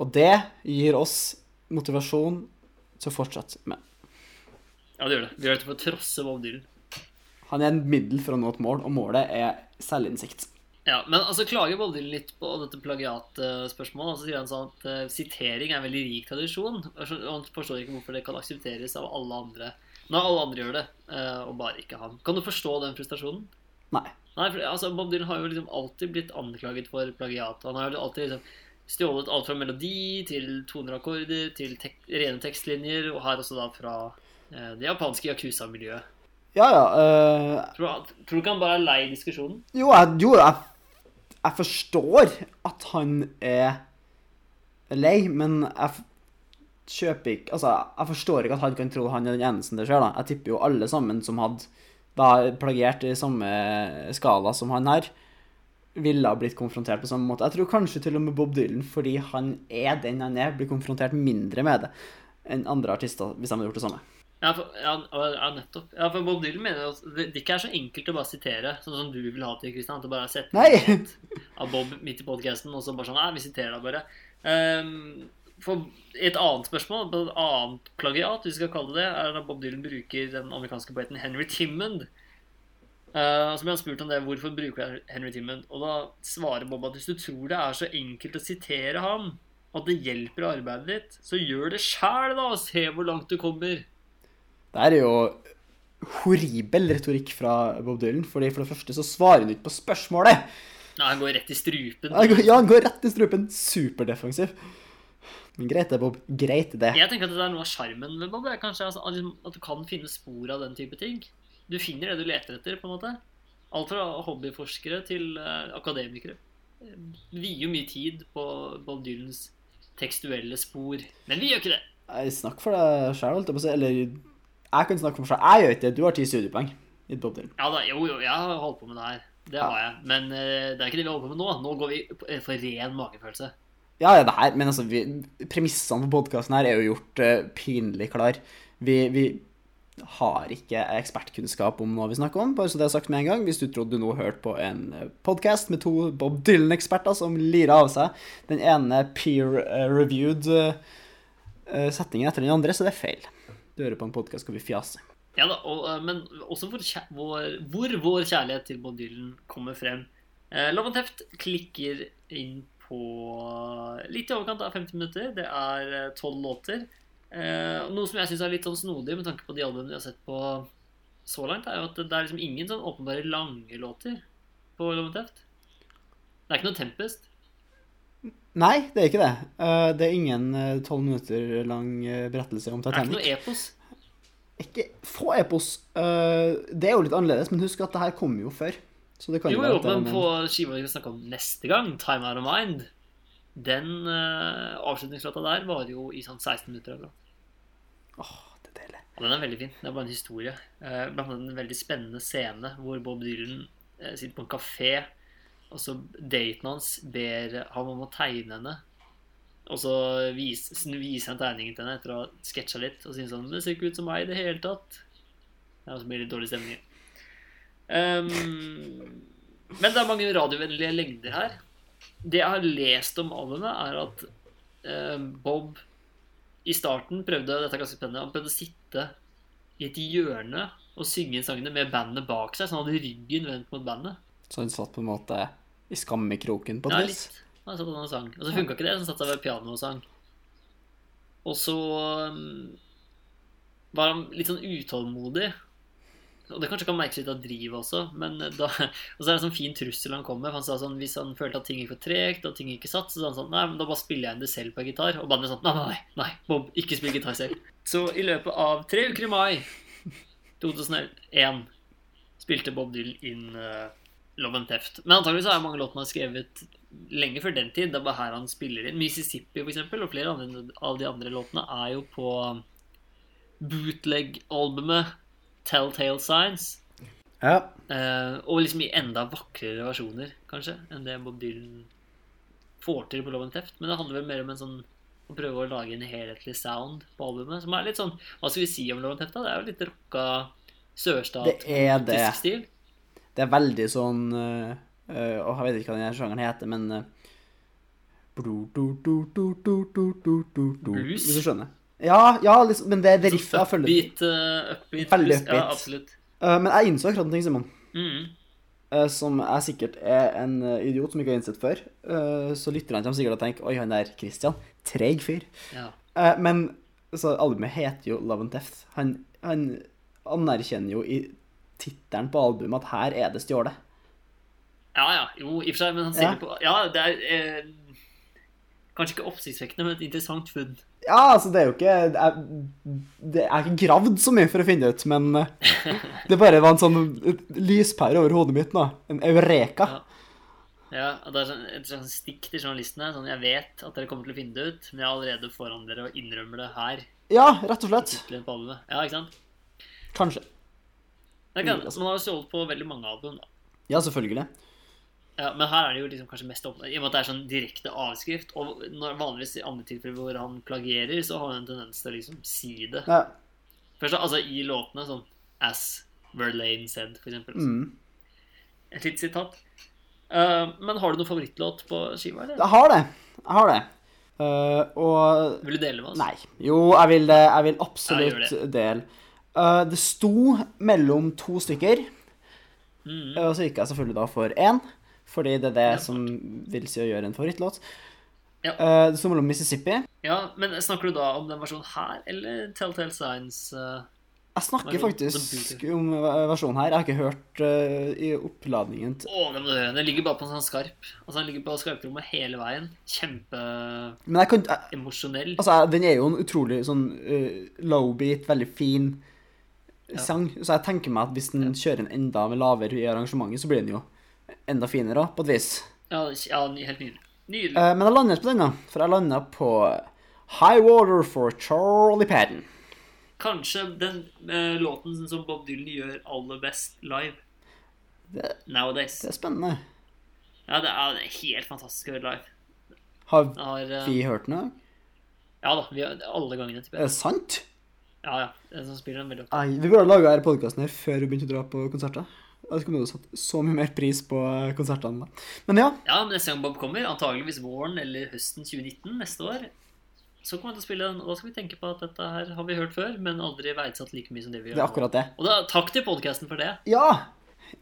Og det gir oss motivasjon til å fortsette med. Ja, det gjør det. Vi gjør det for å trosse Bob Dylan. Han er en middel for å nå et mål, og målet er selvinnsikt. Ja, Men altså klager Bob Dylan litt på dette plagiatspørsmålet. Og så sier han sånn at eh, sitering er en veldig rik tradisjon. Og han forstår ikke hvorfor det kan aksepteres av alle andre når alle andre gjør det, eh, og bare ikke han. Kan du forstå den frustrasjonen? Nei. Nei, for altså, Bob Dylan har jo liksom alltid blitt anklaget for plagiat. Han har jo alltid liksom stjålet alt fra melodi til toner og akkorder til tek rene tekstlinjer, og her også da fra eh, det japanske yakuza-miljøet. Ja, ja. Uh... Tror, tror du ikke han bare er lei diskusjonen? jo, jeg, jo jeg, jeg forstår at han er lei, men jeg kjøper ikke Altså, jeg forstår ikke at han kan tro han er den eneste det skjer, da. Jeg tipper jo alle sammen som hadde da plagiert i samme skala som han her, ville ha blitt konfrontert på samme måte. Jeg tror kanskje til og med Bob Dylan, fordi han er den han er, blir konfrontert mindre med det enn andre artister hvis de hadde gjort det samme. Ja, for, ja, ja, nettopp. Ja, for Bob Dylan mener at det det ikke er så enkelt å bare sitere, sånn som du vil ha til, Kristian. At det bare er sett Nei! av Bob midt i podcasten, og så bare sånn Nei, vi siterer da bare. Ehm, for et annet spørsmål, på et annet plagiat, hvis vi skal kalle det det, er da Bob Dylan bruker den amerikanske poeten Henry Timmond. Uh, så ble han spurt om det, hvorfor bruker jeg Henry Timmond? Og da svarer Bob at hvis du tror det er så enkelt å sitere ham, at det hjelper arbeidet ditt, så gjør det sjæl, da, og se hvor langt du kommer. Det er jo horribel retorikk fra Bob Dylan, fordi for det første så svarer han ikke på spørsmålet. Nei, han går rett i strupen. Han går, ja, han går rett i strupen. Superdefensiv. Greit det, Bob. Greit det. Jeg tenker at det er noe av sjarmen ved Bob. Kanskje altså, at liksom- du kan finne spor av den type ting. Du finner det du leter etter, på en måte. Alt fra hobbyforskere til eh, akademikere. Eh, Vi vier jo mye tid på Bob Dylans tekstuelle spor. Men vi gjør ikke det. Jeg snakker for deg sjøl, holdt jeg på å si. Eller jeg kan snakke for meg sjøl. Jeg gjør ikke det. Du har ti studiepoeng i Bob Dylan. Ja da, jo, jo, jeg har holdt på med det her. Det har jeg. Men eh, det er ikke det vi holder på med nå. Nå går vi for ren magefølelse. Ja, ja, det her, men altså, vi, premissene for podkasten her er jo gjort uh, pinlig klar. Vi, vi har ikke ekspertkunnskap om noe vi snakker om, bare så det er sagt med en gang. Hvis du trodde du nå hørte på en podkast med to Bob Dylan-eksperter som lirer av seg den ene peer-reviewed setningen etter den andre, så det er feil. Du hører på en podkast hvor vi fjaser. Ja da, og, eh, men også hvor, vår, hvor vår kjærlighet til Bob Dylan kommer frem. Eh, Theft klikker inn på litt i overkant av 50 minutter. Det er tolv låter. Eh, noe som jeg syns er litt sånn snodig med tanke på de albumene vi har sett på så langt, er jo at det er liksom ingen sånn åpenbare lange låter på Love Theft. Det er ikke noe Tempest. Nei, det er ikke det. Eh, det er ingen tolv minutter lang eh, berettelse om Titanic. Det er ikke noe epos. Ikke få epos. Eh, det er jo litt annerledes, men husk at det her kommer jo før. Så det kan Jo, jo det er men på skiva vi skal snakke om neste gang, Time Out of Mind, den uh, avslutningslåta der varer jo i sånn 16 minutter. Eller. Åh, det deler deilig. Og den er veldig fin. Det er bare en historie. Uh, blant annet en veldig spennende scene hvor Bob Dylan uh, sitter på en kafé, og så daten hans ber ham om å tegne henne. Og så vis, viser han tegningen til henne etter å ha sketsja litt, og sier sånn 'Det ser ikke ut som meg i det hele tatt'. Ja, og så blir det litt dårlig stemning. Ehm, men det er mange radiovennlige lengder her. Det jeg har lest om albumet, er at eh, Bob i starten prøvde dette er ganske spennende, han prøvde å sitte i et hjørne og synge sangene med bandet bak seg, så han hadde ryggen vendt mot bandet. Så han satt på en måte i skammekroken på Ja, et vis. litt. Han satt og sang. Og så funka ikke det, så han satt seg ved pianoet og sang. Og så um, var han litt sånn utålmodig. Og det kanskje kan merkes litt av drivet også, men da, [LAUGHS] og så er det en sånn fin trussel han kom med. Han sa sånn, Hvis han følte at ting gikk for tregt og ting ikke satt, så sa han sånn Nei, men da bare spiller jeg inn det selv på gitar. Og bandet sånn Nei, nei, nei, Bob, ikke spill gitar selv. Så i løpet av tre uker i mai 2001 spilte Bob Dylan inn uh, Love and Theft. Men antakeligvis er mange låter man har skrevet lenge før den tid. Det er bare her han spiller inn. Mississippi for eksempel, og flere av de andre låtene er jo på bootleg-albumet Telltale Signs. Ja. Uh, og liksom i enda vakrere versjoner, kanskje, enn det Bob Dylan får til på Love and Theft. Men det handler vel mer om en sånn å prøve å lage en helhetlig sound på albumet. Som er litt sånn Hva skal vi si om Love and Theft? da? Det er jo litt rocka sørstat-gotisk stil. Det er veldig sånn uh, uh, Jeg vet ikke hva denne sjangeren heter, men uh, Blues? Hvis du skjønner. Ja, ja liksom, men det er det riffet følger. Upbeat, uh, upbeat Veldig. Ja, absolutt. Uh, men jeg innså akkurat en ting, Simon, Mm. Uh, som jeg sikkert er en øh, idiot som ikke har innsett før. Uh, så lytterne kommer sikkert og tenker Oi, han der Christian. Treig fyr. Ja. Eh, men så albumet heter jo Love and Death. Han, han anerkjenner jo i tittelen på albumet at her er det stjålet. Ja, ja. Jo, i og for seg, men han sier Ja. på Ja, det er eh, kanskje ikke oppsiktsvekkende, men et interessant funn. Ja, altså, det er jo ikke Det er, det er ikke gravd så mye for å finne ut, men eh, [LAUGHS] det bare var en sånn lyspære over hodet mitt nå. En eureka. Ja. Ja, og det er sånn, et sånn stikk til journalistene. Sånn, jeg vet at dere kommer til å finne det ut, men jeg er allerede foran dere og innrømmer det her. Ja, rett og slett. Ja, ikke sant? Kanskje. Det kan, altså, man har jo stjålet på veldig mange album, da. Ja, selvfølgelig. Ja, men her er det jo liksom kanskje mest opp... I og med at det er sånn direkte avskrift. Og når, vanligvis i andre tilfeller hvor han plagierer, så har han en tendens til å liksom si det. Ja. Først altså i låtene, sånn As Verlaine said, for eksempel. Mm. Et lite sitat. Uh, men har du noen favorittlåt på skiva, eller? Jeg har det. Jeg har det. Uh, og Vil du dele med oss? Nei. Jo, jeg vil, det. jeg vil Ja, absolutt gjør dele. Uh, det sto mellom to stykker, Mm. og så gikk jeg selvfølgelig da for én. Fordi det er det Ja, som vil si å gjøre en favorittlåt. Ja. Uh, det mellom Mississippi. Ja, men snakker du da om den versjonen her, eller Telltale Signs? Uh, Jeg snakker faktisk om versjonen her. Jeg har ikke hørt uh, i oppladningen Å, det må du høre. Den ligger bare på en sånn skarp. Altså, den ligger på skarprommet hele veien. Men jeg kan jeg, Kjempeemosjonell. Altså, den er jo en utrolig sånn low-beat, veldig fin sang. Så jeg tenker meg at hvis den kjører en enda med lavere i arrangementet, så blir den jo enda finere òg, på et vis. Ja, ja, helt nydelig. Nydelig. Uh, men jeg landet på den, da. For jeg landa på High Water for Charlie Padden. Kanskje den uh, låten som Bob Dylan gjør aller best live. Det, Nowadays. det er spennende. Ja, det er helt fantastisk å høre live. Har har, uh, vi hørt den? ja da, vi har alle gangene, Er det sant? Ja, ja. Den som spiller den veldig ofte. Vi burde laga denne podkasten før vi begynte å dra på konserter. Da om du hadde satt så mye mer pris på eh, konsertene. Men ja, Ja, men neste gang Bob kommer, antageligvis våren eller høsten 2019 neste år, så kommer han til å spille den. Og da skal vi tenke på at dette her har vi hørt før, men aldri verdsatt like mye som det vi gjør det er akkurat det. Og da, takk til podkasten for det. Ja!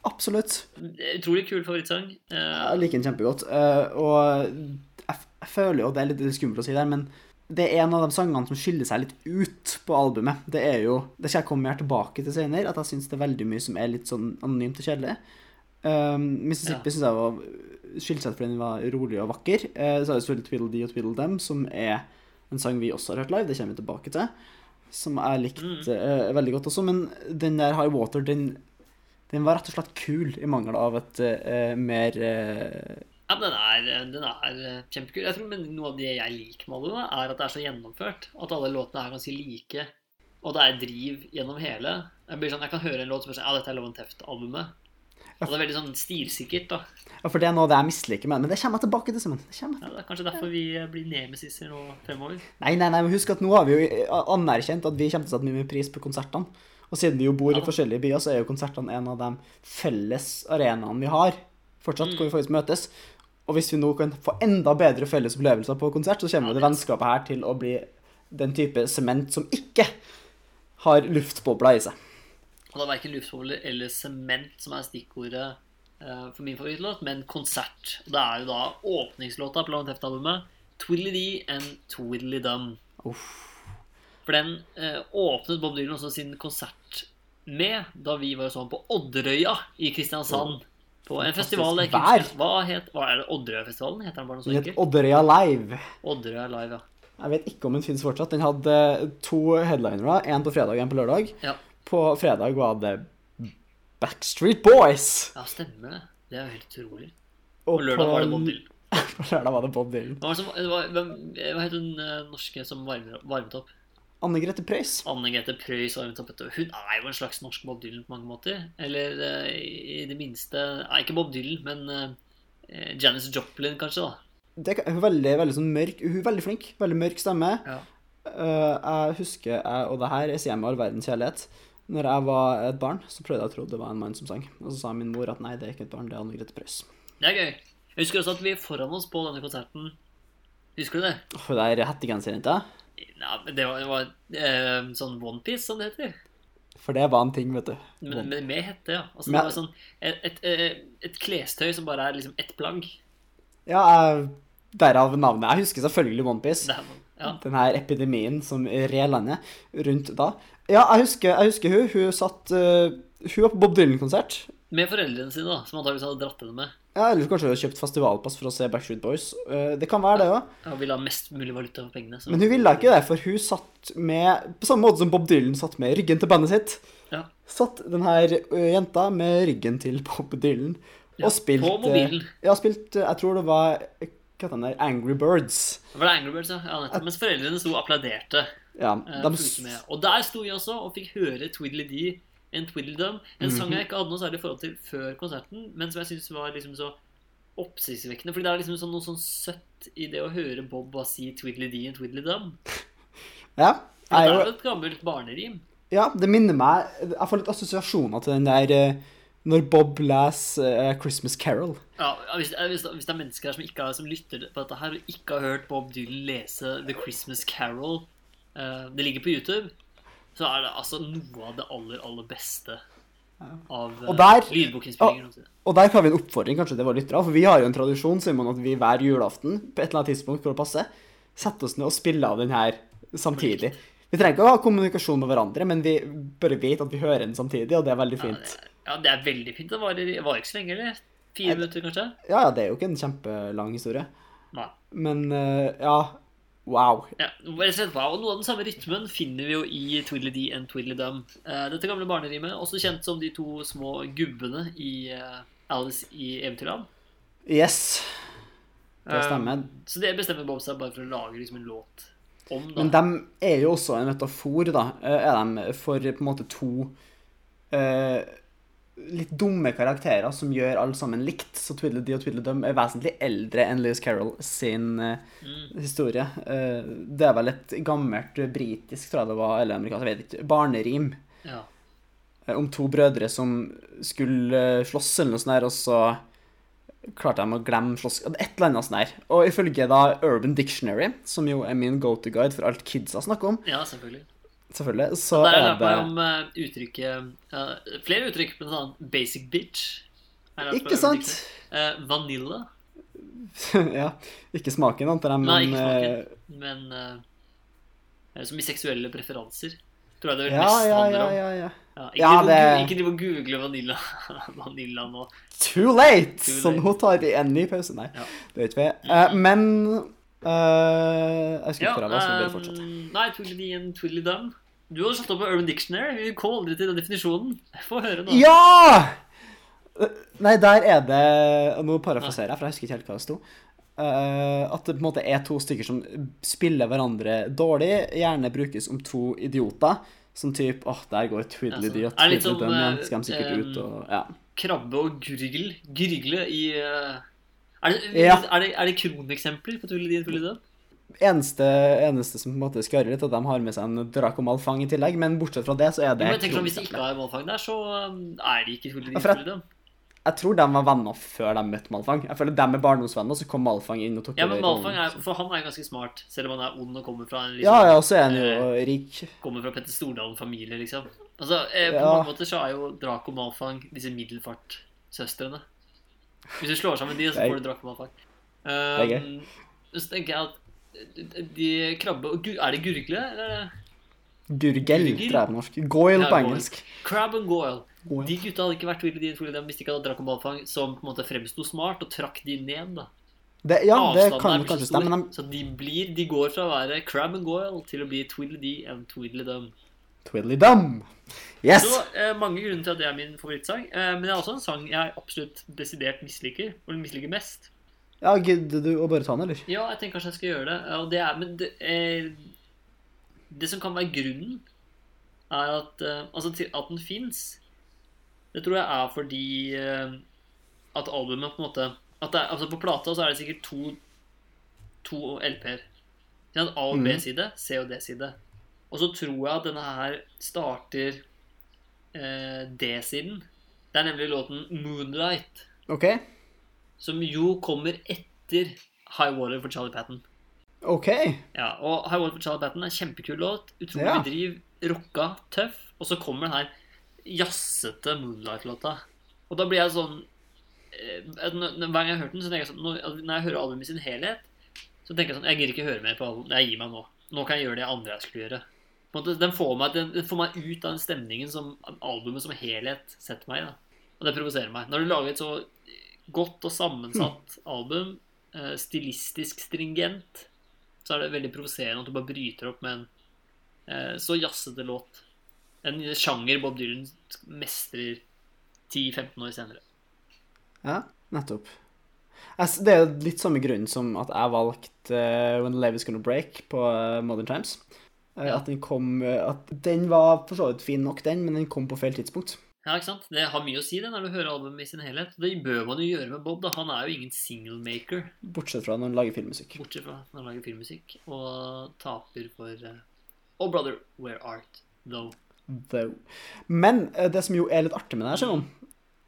Absolutt. Utrolig kul favorittsang. Uh, Jeg liker den kjempegodt. Uh, og jeg, jeg føler jo, det er litt skummelt å si der, men det er en av de sangene som skiller seg litt ut på albumet. Det er jo Det skal jeg komme mer tilbake til senere, at jeg syns det er veldig mye som er litt sånn anonymt og kjedelig. Um, Mississippi Ja. synes jeg var skilte seg fordi den var rolig og vakker. Uh, så er det selvfølgelig Twiddle Dee og Twiddle Dem, som er en sang vi også har hørt live. Det kommer vi tilbake til. Som jeg likte uh, veldig godt også. Men den der High Water, den, den var rett og slett kul, i mangel av et uh, mer Ja, men den er, den er eh, kjempekul. Jeg tror men Noe av det jeg liker med albumet, er at det er så gjennomført. At alle låtene er ganske like. Og det er driv gjennom hele. Jeg, blir sånn, jeg kan høre en låt som er sånn Ja, dette er Love and Teft-albumet. Og det er veldig sånn stilsikkert, da. Ja, for det er noe det jeg misliker med. Men det kommer jeg tilbake til, Simon. Det. Ja, det er kanskje derfor vi eh, blir nemesiser nå fremover. Nei, nei, nei, men husk at nå har vi jo anerkjent at vi kommer til å sette mye pris på konsertene. Og siden vi jo bor i forskjellige byer, så er jo konsertene en av de felles arenaene vi har. Fortsatt, hvor vi faktisk møtes. Og hvis vi nå kan få enda bedre felles opplevelser på konsert, så kommer det vennskapet her til å bli den type sement som ikke har luftbobler i seg. Og det er verken luftbobler eller sement som er stikkordet eh, for min favorittlåt, men konsert. Og det er jo da åpningslåta på Long and Teft-albumet. Twiddly and Twiddly Dum. For den eh, åpnet Bob Dylan også sin konsert med da vi var sånn på Odderøya i Kristiansand. På en festival jeg ikke husker. Hva, het, hva er det? Odderøyfestivalen? Heter den bare noe så enkelt? Odderøya Live. Odderøya Live, ja. Jeg vet ikke om den finnes fortsatt. Den hadde to headlinere, én på fredag og én på lørdag. ja. På fredag var det Backstreet Boys. Ja, stemmer det. Det er jo helt utrolig. Og På lørdag var det Bob Dylan. [LAUGHS] på lørdag var det Bob Dylan. Hva, som, det var, hvem, hva het hun eh, norske som varmet opp? Anne Grete Preus. Anne Grete Preus vet du. Hun er jo en slags norsk Bob Dylan på mange måter. Eller eh, i det minste Nei, ikke Bob Dylan, men uh, Janis Joplin, kanskje, da. Det er hun er veldig, veldig sånn mørk. Hun er veldig flink. Veldig mørk stemme. Ja. Uh, jeg husker, jeg, og det her er sier jeg med all verdens kjærlighet Når jeg var et barn, så prøvde jeg å tro det var en mann som sang. Og så sa min mor at nei, det er ikke et barn, det er Anne Grete Preus. Det er gøy. Jeg husker også at vi foran oss på denne konserten Husker du det? Åh, det er hettegenseren til Nei, men det var, det var eh, sånn onepiece, som det heter. For det var en ting, vet du. Men, men med hette, ja. Altså, Men- det var sånn et, et, et, et klestøy som bare er liksom ett plagg. Ja, jeg, derav navnet. Jeg husker selvfølgelig OnePiece. Ja. Den her epidemien som red landet rundt da. Ja, jeg husker, jeg husker hun. Hun satt eh, Hun var på Bob Dylan-konsert. Med foreldrene sine, da, som antakeligvis hadde dratt henne med. Ja, Eller kanskje hun har kjøpt festivalpass for å se Backstreet Boys. Eh, Det kan være det òg. Ja, vil ha mest mulig valuta for pengene. Så. Men hun ville ikke det, for hun satt med På samme måte som Bob Dylan satt med ryggen til bandet sitt. Ja. Satt den her ø, jenta med ryggen til Bob Dylan Ja, og spilt på mobilen. eh, Ja, spilt eh, Jeg tror det var Hva den der? Angry Birds. Var det Angry Birds, ja? ja nettopp. Mens foreldrene sto og applauderte. Ja, eh, de. Og der sto vi også og fikk høre Twiddly And Twiddly En sang Mhm. jeg ikke hadde noe særlig forhold til før konserten, men som jeg syntes var liksom så oppsiktsvekkende. Fordi det er liksom sånn, noe sånn søtt i det å høre Bob bare si Twiddly Dee and Twiddly Dum. [LAUGHS] ja, det er jo, et gammelt barnerim. ja, det minner meg Jeg får litt assosiasjoner til den der eh, når Bob leser uh, Christmas Carol. Ja, hvis, hvis, hvis det er mennesker her som, ikke har, som lytter på dette her og ikke har hørt Bob Dylan lese The Christmas Carol uh, Det ligger på YouTube. Så er det altså noe av det aller, aller beste av Og der- lydbokinnspillinger. Og, Og der har vi en oppfordring kanskje til våre lyttere, for vi har jo en tradisjon Simon, at vi hver julaften på et eller annet tidspunkt for å passe, setter oss ned og spiller av den her samtidig. Vi trenger ikke å ha kommunikasjon med hverandre, men vi bare vet at vi hører den samtidig, og det er veldig Ja, fint. det, ja, det er veldig fint. Det varer, Var ikke så lenge, eller? Fire minutter, kanskje? Ja, ja, det er jo ikke en kjempelang historie. Nei. Men eh, ja, wow. Ja, wow. Og noe av den samme rytmen finner vi jo i Twiddly D and Twiddly Dum. Eh, dette gamle barnerimet, også kjent som de to små gubbene i eh, Alice i Eventyrland. Yes. Det stemmer. Eh, så det bestemmer Bob seg bare for å lage liksom en låt om, da. Men de er jo også en metafor, da, er de for på en måte to eh, litt dumme karakterer som gjør alle sammen likt. Så Twiddledy og Twiddledum er vesentlig eldre enn Lewis Carroll sin eh, Mm. historie. Eh, det er vel et gammelt britisk, tror jeg det var, eller amerikansk, jeg vet ikke, barnerim Ja. eh, om to brødre som skulle slåss eller noe sånt der, og så klarte de å glemme slåss... Et eller annet sånt der. Og ifølge da Urban Dictionary, som jo er min go-to-guide for alt kidsa snakker om, ja, selvfølgelig. Selvfølgelig, så Der er det om eh, uttrykket uh, Flere uttrykk, blant annet basic bitch. Ikke sant? Uh, Eh, vanilla. [LAUGHS] Ja. Ikke smaken, antar jeg, Nei, ikke eh, smaken. Men uh, som i seksuelle preferanser. Tror jeg det vel Ja, mest ja, handler ja, om. ja, ja. Ja, ikke, Ja, det- driv og google vanilla, [LAUGHS] vanilla nå. Too late! Too Så nå tar vi en ny pause. Nei, Ja. det vet vi. Uh, men uh, Jeg skulle Ja, prøve, så bare fortsett. ehm, nei, Twiddly and Twiddly Dum. Du hadde slått opp på Urban Dictionary. Vi kom aldri til den definisjonen. Få høre nå. Ja! Eh, Nei, der er det og Nå parafraserer jeg, for jeg husker ikke helt hva det sto. Uh, at det på en måte er to stykker som spiller hverandre dårlig, gjerne brukes om to idioter. Som type åh, der går Twiddly Ja, og litt Twiddly Dum sånn, igjen. eh, Skal de sikkert ut og Ja. Krabbe og Gurgle. Gurgle i uh, er, det, Ja. er, det, er det kroneksempler på Twiddly and Twiddly Dum? Eneste, eneste som på en måte skarrer litt, at de har med seg en Draco Malfang i tillegg, men bortsett fra det, så er det Men jeg tenker sånn, Hvis de ikke har Malfang der, så um, er de ikke Ja, for jeg- Jeg tror de var venner før de møtte Malfang. Jeg føler de er barndomsvenner, så kom Malfang inn og tok Ja, men Malfang er, for han er ganske smart, selv om han er ond og kommer fra en Ja, liksom, ja, så er han jo rik. kommer fra Petter Stordalen-familie, liksom. Altså, eh, På Ja. mange måter så er jo Draco Malfang disse middelfartsøstrene. Hvis du slår sammen de, så får du Draco Malfang. er gøy. Um, så tenker jeg at de krabbe og Er det gurgle, eller er Gurgel, Gurgel? tror jeg på norsk. Ja, på engelsk. Crab and Goyle. goil. De gutta hadde ikke vært Willy Dean Willy hvis de ikke hadde drakk om ballfang, som på en måte fremsto smart og trakk de ned. da Det, ja, det kan kanskje stemme, men de Så de blir De går fra å være Crab and Goyle til å bli Twiddly and Twiddly Dum. Twiddly dum. Yes! Så eh, mange grunner til at det er min favorittsang. Eh, men det er også en sang jeg absolutt desidert misliker. Og misliker mest. Ja, gidder du å bare ta den, eller? Ja, jeg tenker kanskje jeg skal gjøre det. Og det er Men det, eh, det som kan være grunnen, er at eh, Altså at den fins, det tror jeg er fordi eh, at albumet på en måte at er, altså På plata så er det sikkert to, to LP-er. A- og Mhm. B-side, C- og D-side. Og så tror jeg at denne her starter eh, D-siden. Det er nemlig låten 'Moonlight'. OK. Som jo kommer etter High Water for Charlie Patten. OK. Ja, og High Water for Charlie Patten er en kjempekul låt. Utrolig Ja. driv, rocka, tøff. Og så kommer den her jazzete Moonlight-låta. Og da blir jeg sånn eh, Hver gang jeg har hørt den, så tenker jeg sånn Når, når jeg hører albumet i sin helhet, så tenker jeg sånn Jeg gidder ikke høre mer på albumet. Jeg gir meg nå. Nå kan jeg gjøre det andre jeg skulle gjøre. Den får meg, den, får meg ut av den stemningen som albumet som helhet setter meg i. Og det provoserer meg. Når du lager et så godt og sammensatt album. eh, stilistisk stringent. Så er det veldig provoserende at du bare bryter opp med en eh, så jazzete låt. En sjanger Bob Dylan mestrer 10-15 år senere. Ja, nettopp. Det er litt samme grunn som at jeg valgte uh, When Lave Is Gonna Break på uh, Modern Times. Uh, Ja. At den kom At den var for så vidt fin nok, den, men den kom på feil tidspunkt. Ja, ikke sant? Det har mye å si det når du hører albumet i sin helhet. Det bør man jo gjøre med Bob. da. Han er jo ingen singlemaker, Bortsett fra når han lager filmmusikk. bortsett fra når han lager filmmusikk, og taper for uh, Oh Brother, Where Art Though. Though. Men eh, det som jo er litt artig med det her, Simon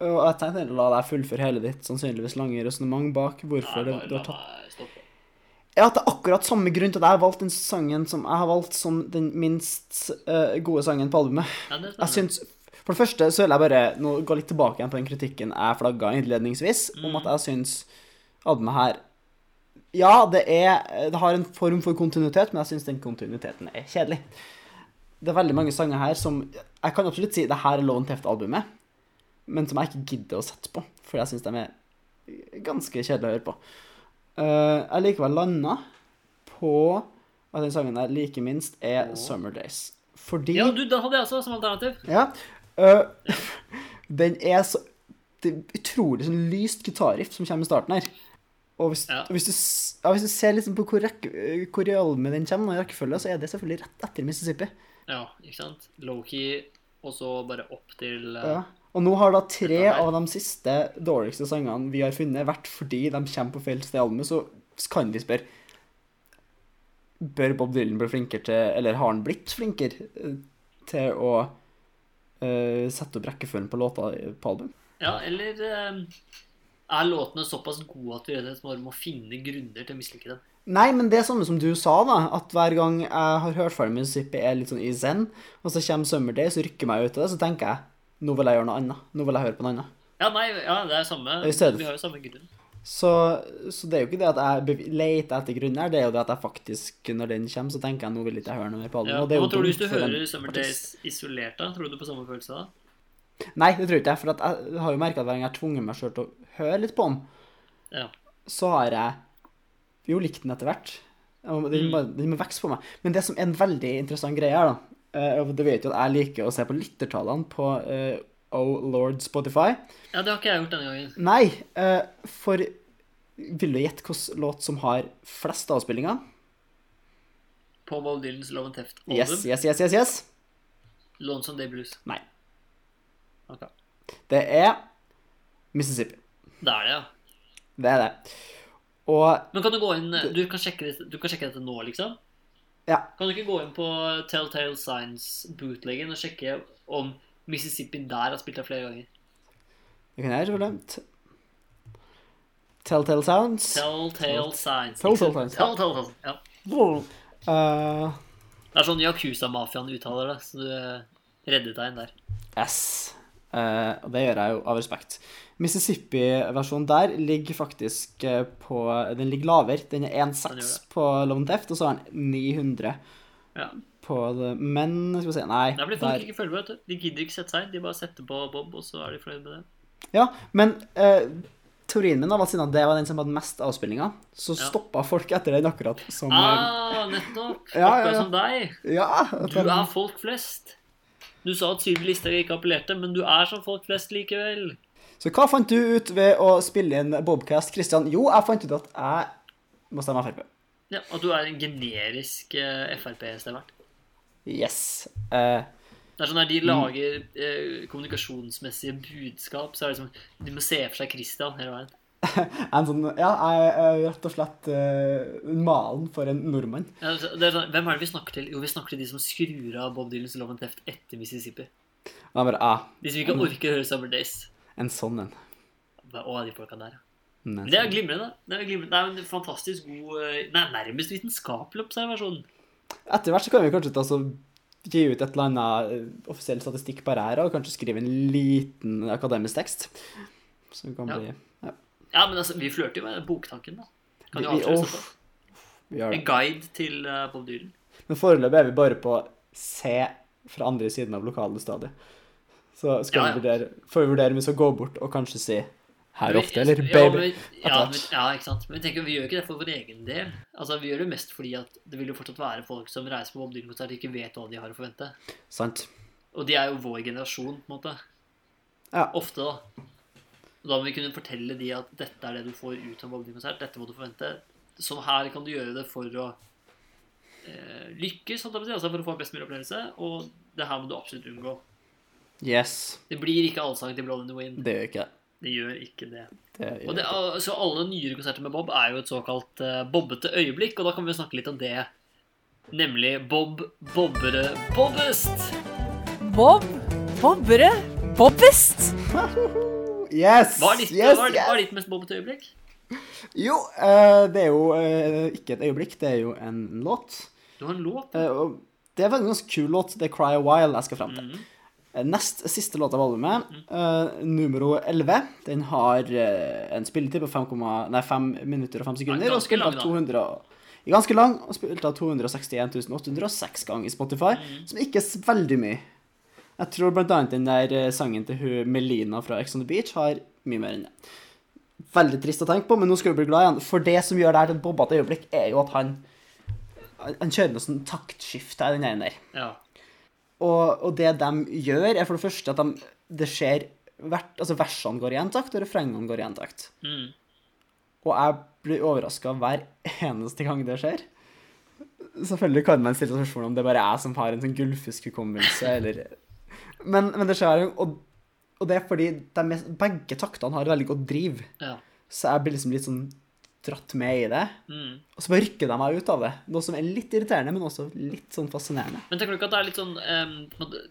Og jeg tenkte la deg fullføre hele ditt sannsynligvis lange resonnement bak hvorfor Nei, bare du har tatt. Ja, at det er akkurat samme grunn til at jeg har valgt den sangen som jeg har valgt som den minst uh, gode sangen på albumet. Ja, Jeg synes... syns For det første så vil jeg bare nå gå litt tilbake igjen på den kritikken jeg flagga innledningsvis, om at jeg syns albumet her Ja, det er Det har en form for kontinuitet, men jeg syns den kontinuiteten er kjedelig. Det er veldig mange sanger her som Jeg kan absolutt si det her er lånt Teft-albumet, men som jeg ikke gidder å sette på, for jeg syns de er ganske kjedelige å høre på. Uh, jeg likevel landa på at den sangen jeg like minst er oh. 'Summer Days'. Fordi Ja, du, da hadde jeg også som alternativ. ja. Øh, den er så Det er utrolig sånn lyst gitarriff som kommer i starten her. Og hvis, Ja. og hvis, du, ja, hvis du ser liksom på hvor, rekke, hvor albumet den kommer, og rekkefølge, så er det selvfølgelig rett etter Mississippi. Ja, ikke sant? Low-key, og så bare opp til uh, Ja. Og nå har da tre av de siste dårligste sangene vi har funnet, vært fordi de kommer på feil sted i albumet, så kan vi spørre Bør Bob Dylan bli flinkere til Eller har han blitt flinkere øh, til å sette opp rekkefølgen på låta på album? Ja, eller eh, er låtene såpass gode at du rett og slett må finne grunner til å mislike dem? Nei, men det er samme som du sa, da. At hver gang jeg har hørt ferdig Mississippi, er litt sånn i zen, og så kommer Summer Day, så rykker jeg meg ut av det, så tenker jeg nå vil jeg gjøre noe annet. Nå vil jeg høre på noe annet. Ja, nei, ja, det er samme. Vi har jo samme grunn. Så, så det er jo ikke det at jeg leter etter grunner det er jo det at jeg faktisk, når den kommer, så tenker jeg nå vil ikke jeg høre noe mer på albumet. Ja. og det er jo tror du hvis du hører Summer Days isolert, da? Tror du på samme følelse da? Nei, det tror jeg ikke, for at jeg har jo merka at hver gang jeg har tvunget meg sjøl til å høre litt på den, Ja. så har jeg jo likt den etter hvert. Den, må, den må vokse på meg. Men det som er en veldig interessant greie her, da eh, og Det vet jo at jeg liker å se på lyttertallene på eh, Oh Lord Spotify. Ja, det har ikke jeg gjort denne gangen. Nei, eh, for vil du gjette hvilken låt som har flest avspillinger? På Bob Dylans Love and Theft-album. Yes, yes, yes, yes, yes. Lonesome Day Blues. Nei. Okay. Det er Mississippi. Det er det, ja. Det er det. Og Men kan du gå inn Du kan sjekke, du kan sjekke dette nå, liksom? ja, Kan du ikke gå inn på Telltale Signs bootleggen og sjekke om Mississippi der har spilt der flere ganger? det kan jeg ikke T- Telltale Sounds. Telltale Signs. Telltale? Signs. Telltale Signs, ja. Uh, Det er sånn Yakuza-mafiaen uttaler det, så du eh, reddet deg inn der. yes. Eh, og det gjør jeg jo av respekt. Mississippi-versjonen der ligger faktisk eh, på Den ligger lavere. Den er Den 1,6 på Lone Theft, og så har den 900 Ja. På det. Men skal vi se Nei. Det er fordi folk der- ikke følger med. De gidder ikke sette seg. De bare setter på Bob, og så er de fornøyd med det. Ja, men eh, teorien min var siden det var den som hadde mest avspillinger, så Ja. stoppa folk etter den akkurat som eh, Ah, nettopp! Ja, ja, Akkurat ja. som deg. Ja. Du er folk flest. Du sa at Sylvi Listhaug ikke appellerte, men du er som folk flest likevel. Så hva fant du ut ved å spille inn Bobcast, Christian? Jo, jeg fant ut at jeg må stemme Frp. Ja, At du er en generisk eh, Frp-stemmert. Yes. Uh, Det er sånn Når de Mm. lager eh, kommunikasjonsmessige budskap, så er det liksom De må se for seg Christian hele veien. [LAUGHS] en sånn Ja, jeg er rett og slett uh, malen for en nordmann. Ja, det er sånn, hvem er det vi snakker til? Jo, vi snakker til de som skrur av Bob Dylans Love and Theft etter Mississippi. Det er bare ah, De som ikke orker å høre Summer Days. en sånn en. Å, de folka der, ja. Det er glimrende. Det er, glimrende. Det er en fantastisk god eh, Nei, nærmest vitenskapelig observasjon. Etter hvert så kan vi kanskje ta så gi ut et eller annet eh, offisiell statistikk på her, og kanskje skrive en liten akademisk tekst. Som kan Ja. bli Ja, Ja, men altså, vi flørter jo med boktanken, da. Kan Vi- jo avsløre vi En guide til uh, Bob Dylan. Men foreløpig er vi bare på se fra andre siden av lokale stadiet. Så skal Ja, ja. vi vurdere, får vi vurdere om vi skal gå bort og kanskje si her ofte, eller Ja, baby? men, ja, men, ja, ikke sant. Men tenk, vi gjør ikke det for vår egen del. Altså, Vi gjør det mest fordi at det vil jo fortsatt være folk som reiser på Bob Dylan-konsert og ikke vet hva de har å forvente. Sant. Og de er jo vår generasjon, på en måte. Ja. Ofte, da. Og da må vi kunne fortelle de at dette er det du får ut av Bob Dylan-konsert. Dette må du forvente. Sånn her kan du gjøre det for å eh, lykkes, altså for å få en best mulig opplevelse. Og det her må du absolutt unngå. Yes. Det blir ikke allsang til Blow in the Wind. Det gjør ikke det. Det gjør ikke det. det Og det, så alle nyere konserter med Bob er jo et såkalt uh, bobbete øyeblikk, og da kan vi snakke litt om det. Nemlig Bob Bobbere Bobbest. Bob, Bobbere, Bobbest. [LAUGHS] Yes! Hva er ditt, yes, hva er, hva yes. er ditt mest bobbete øyeblikk? Jo, uh, det er jo uh, ikke et øyeblikk, det er jo en låt. Du har en låt. Det er faktisk en ganske kul låt. Det er 'Cry a While' jeg skal fram til. Mm Eh, Nest siste låt av albumet, uh, numero 11, den har eh, en spilletid på 5, nei, 5 minutter og 5 sekunder. Og spilt av lang, 200 og- Ganske lang, og spilt av 261 806 ganger i Spotify, mm. som ikke er veldig mye. Jeg tror annet den der eh, sangen til hun Melina fra Ex on the Beach har mye mer enn det. Veldig trist å tenke på, men nå skal vi bli glad igjen. For det som gjør det her til et bobbete øyeblikk, er jo at han Han kjører noe sånn taktskifte i den der. Ja. Og, og det de gjør, er for det første at de, det skjer hvert, altså Versene går i én takt, og refrengene går i én takt. Mm. Og jeg blir overraska hver eneste gang det skjer. Selvfølgelig kan man stille spørsmål om det bare er jeg som har en sånn gullfiskhukommelse, eller men, men det skjer og, og det er fordi de, begge taktene har veldig godt driv. ja. Så jeg blir liksom litt sånn dratt med i det. Mm. Og så bare rykker de meg ut av det. Noe som er litt irriterende, men også litt sånn fascinerende. Men tenker du ikke at det er litt sånn um,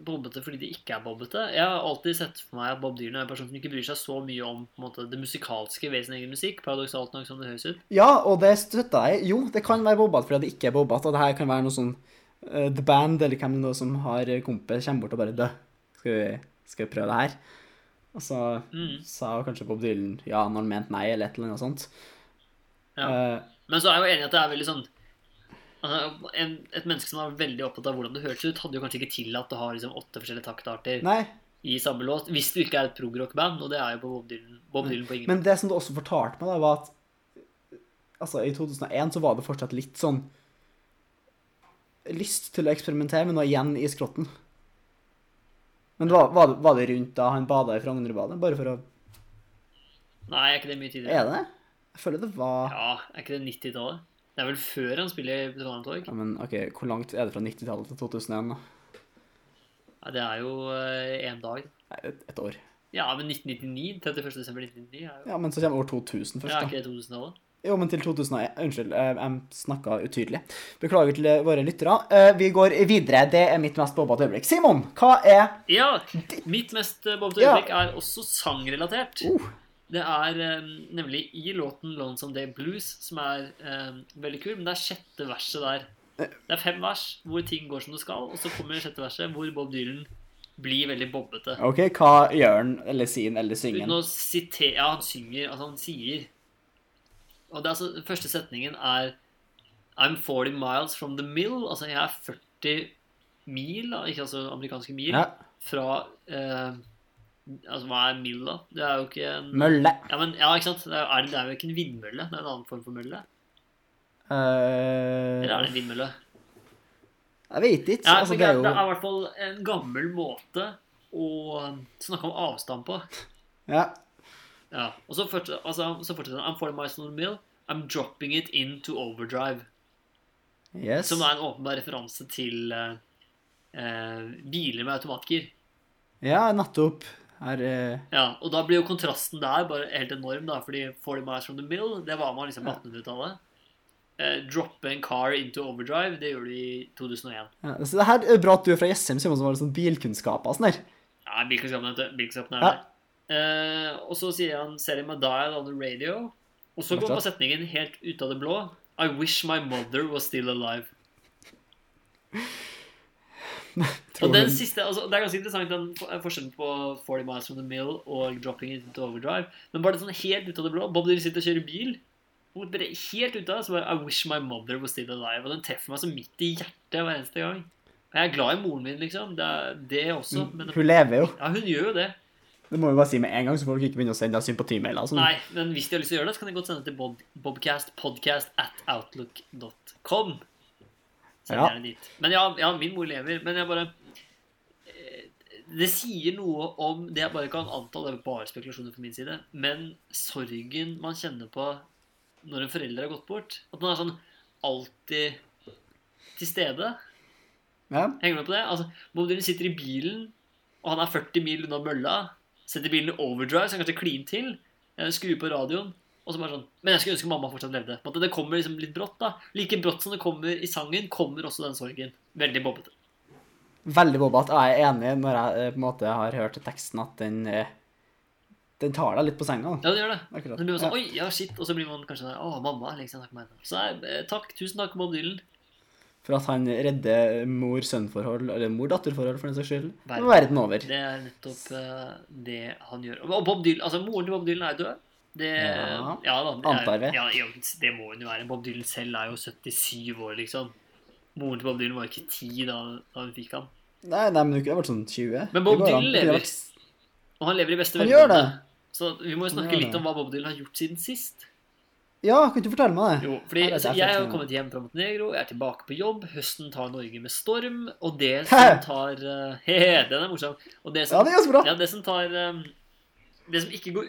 bobbete fordi de ikke er bobbete? Jeg har alltid sett for meg at Bob Dylan er en person som ikke bryr seg så mye om måte, det musikalske ved sin egen musikk. Paradoksalt nok som det høres ut. Ja, og det støtter jeg. Jo, det kan være bobbete fordi det ikke er bobbete. Og det her kan være noe sånn uh, The Band eller hvem det er som har kompis, kommer bort og bare Dø, skal vi, skal vi prøve det her? Og så Mm. sa kanskje Bob Dylan ja når han mente nei, eller et eller annet sånt. Ja. Eh, Men så er jeg jo enig i at det er veldig sånn altså, en, Et menneske som er veldig opptatt av hvordan det høres ut, hadde jo kanskje ikke tillatt å ha liksom, åtte forskjellige taktarter nei, i samme låt, hvis du ikke er et progrock-band, og det er jo på Bob Dylan, Bob Dylan på ingen men det som du også fortalte meg, da, var at altså, i 2001 så var det fortsatt litt sånn lyst til å eksperimentere med noe igjen i skrotten. Men var, var, det, var det rundt da han bada i Frognerbadet? Bare for å Nei, er ikke det mye tidligere? Er det? Jeg føler det var Ja, er ikke det 90-tallet? Det er vel før han spiller i Trondheim Torg? Ja, men ok, Hvor langt er det fra 90-tallet til 2001? da? Ja, det er jo én dag. Nei, et, et år. Ja, men 1999, 31. desember 1999 er jo Ja, Men så kommer år 2000 først, da. Ja, ikke det 2000-tallet? Jo, men til 2001 Unnskyld, eh, jeg snakka utydelig. Beklager til eh, våre lyttere. Eh, Vi går videre. Det er mitt mest bobbete øyeblikk. Simon, hva er Ja! Mitt mest bobbete øyeblikk Ja. er også sangrelatert. Uh. Det er eh, nemlig i låten 'Lonesome Day Blues', som er eh, veldig kul, men det er sjette verset der. Det er fem vers hvor ting går som det skal, og så kommer sjette verset hvor Bob Dylan blir veldig bobbete. OK, hva gjør han, eller sier han, eller synger han? Ja, han synger, altså han sier Og det er altså, den første setningen er I'm 40 miles from the mill. Altså, jeg er 40 mil, ikke altså amerikanske mil, Ja. fra eh, Altså, hva er mill, da? Det er jo ikke en Mølle. Ja, men, ja, ikke sant? Det er, det er jo ikke en vindmølle. Det er en annen form for mølle. Eller er det en vindmølle? jeg vet ikke. Ja, altså, det er det er i hvert fall en gammel måte å snakke om avstand på. Ja. Ja, og så fortsetter, altså, så fortsetter han I'm 40 miles the mill. I'm dropping it into overdrive. Yes. Som er en åpenbar referanse til eh, eh, biler med automatgir. Ja, nettopp. Her eh, Ja, og da blir jo kontrasten der bare helt enorm, da, fordi 40 miles from the mill, det var man liksom på 1800-tallet. Eh, droppe en car into overdrive, det gjør du i 2001. ja. Så det her er bra at du er fra Jessheim, Simon, som har sånn bilkunnskap og sånn der. Ja, bilkunnskapen er, bilkunnskapen er Ja. der. Eh, og så sier han 'Setting med dial on the radio'. Og så går på setningen helt ut av det blå. I wish my mother was still alive. [LAUGHS] Og den siste, altså, Det er ganske interessant den forskjellen på 40 miles from the mill og dropping it into overdrive. Men bare det sånn helt ut av det blå. Bob Dylan sitter og kjører bil. Og bare helt ut av det, så bare I wish my mother was still alive. Og den treffer meg så midt i hjertet hver eneste gang. Jeg er glad i moren min, liksom. Det er det også. Men Hun lever jo. ja, hun gjør jo det. Det må vi bare si med en gang, så folk ikke begynner å sende sympatimailer. Sånn. Nei, men hvis de har lyst til å gjøre det, så kan de godt sende det til bob, bobcastpodcast at outlook.com. Ja. Men ja, ja, min mor lever. Men jeg bare eh, Det sier noe om Det jeg bare kan anta, det er bare spekulasjoner fra min side, men sorgen man kjenner på når en forelder har gått bort. At man er sånn alltid til stede. Ja. Henger du med på det? Altså, Bob sitter i bilen, og han er 40 mil unna mølla. Setter bilen i overdrive, så han kanskje kliner til. eh, Skrur på radioen. Og så bare sånn Men jeg skulle ønske mamma fortsatt levde. På en Det kommer liksom litt brått. da Like brått som det kommer i sangen, kommer også den sorgen. Veldig bobbete. Veldig bobbete. Jeg er enig når jeg eh, på en måte har hørt teksten at den eh, Den tar deg litt på senga. da. Ja, det gjør det. Akkurat. Så blir man sånn. Oi, ja, shit. Og så blir man kanskje sånn Å, mamma. Lenge siden jeg med henne. Så eh, takk. Tusen takk, Bob Dylan. For at han redder mor-sønn-forhold, eller mor-datter-forhold, for den saks skyld. Verden. Verden over. Det er nettopp det han gjør. Og Bob Dylan, altså Moren til Bob Dylan er død. Det, Ja, ja, da, det antar vi. Ja, ja, det må hun jo være. Bob Dylan selv er jo 77 år, liksom. Moren til Bob Dylan var ikke 10 da, da hun fikk han. Nei, nei, men hun kunne vært sånn 20. Men Bob. Dylan lever. vært- Og han lever i beste velgående. Så vi må jo snakke litt om hva Bob Dylan har gjort siden sist. Ja, kan du fortelle meg det? Jo, fordi altså, Jeg har kommet hjem fra Montenegro, jeg er tilbake på jobb. Høsten tar Norge med storm, og det som tar [LAUGHS] He-he, den er morsom. Og det som, Ja, det er ganske bra. Ja, det som tar um, Det som ikke går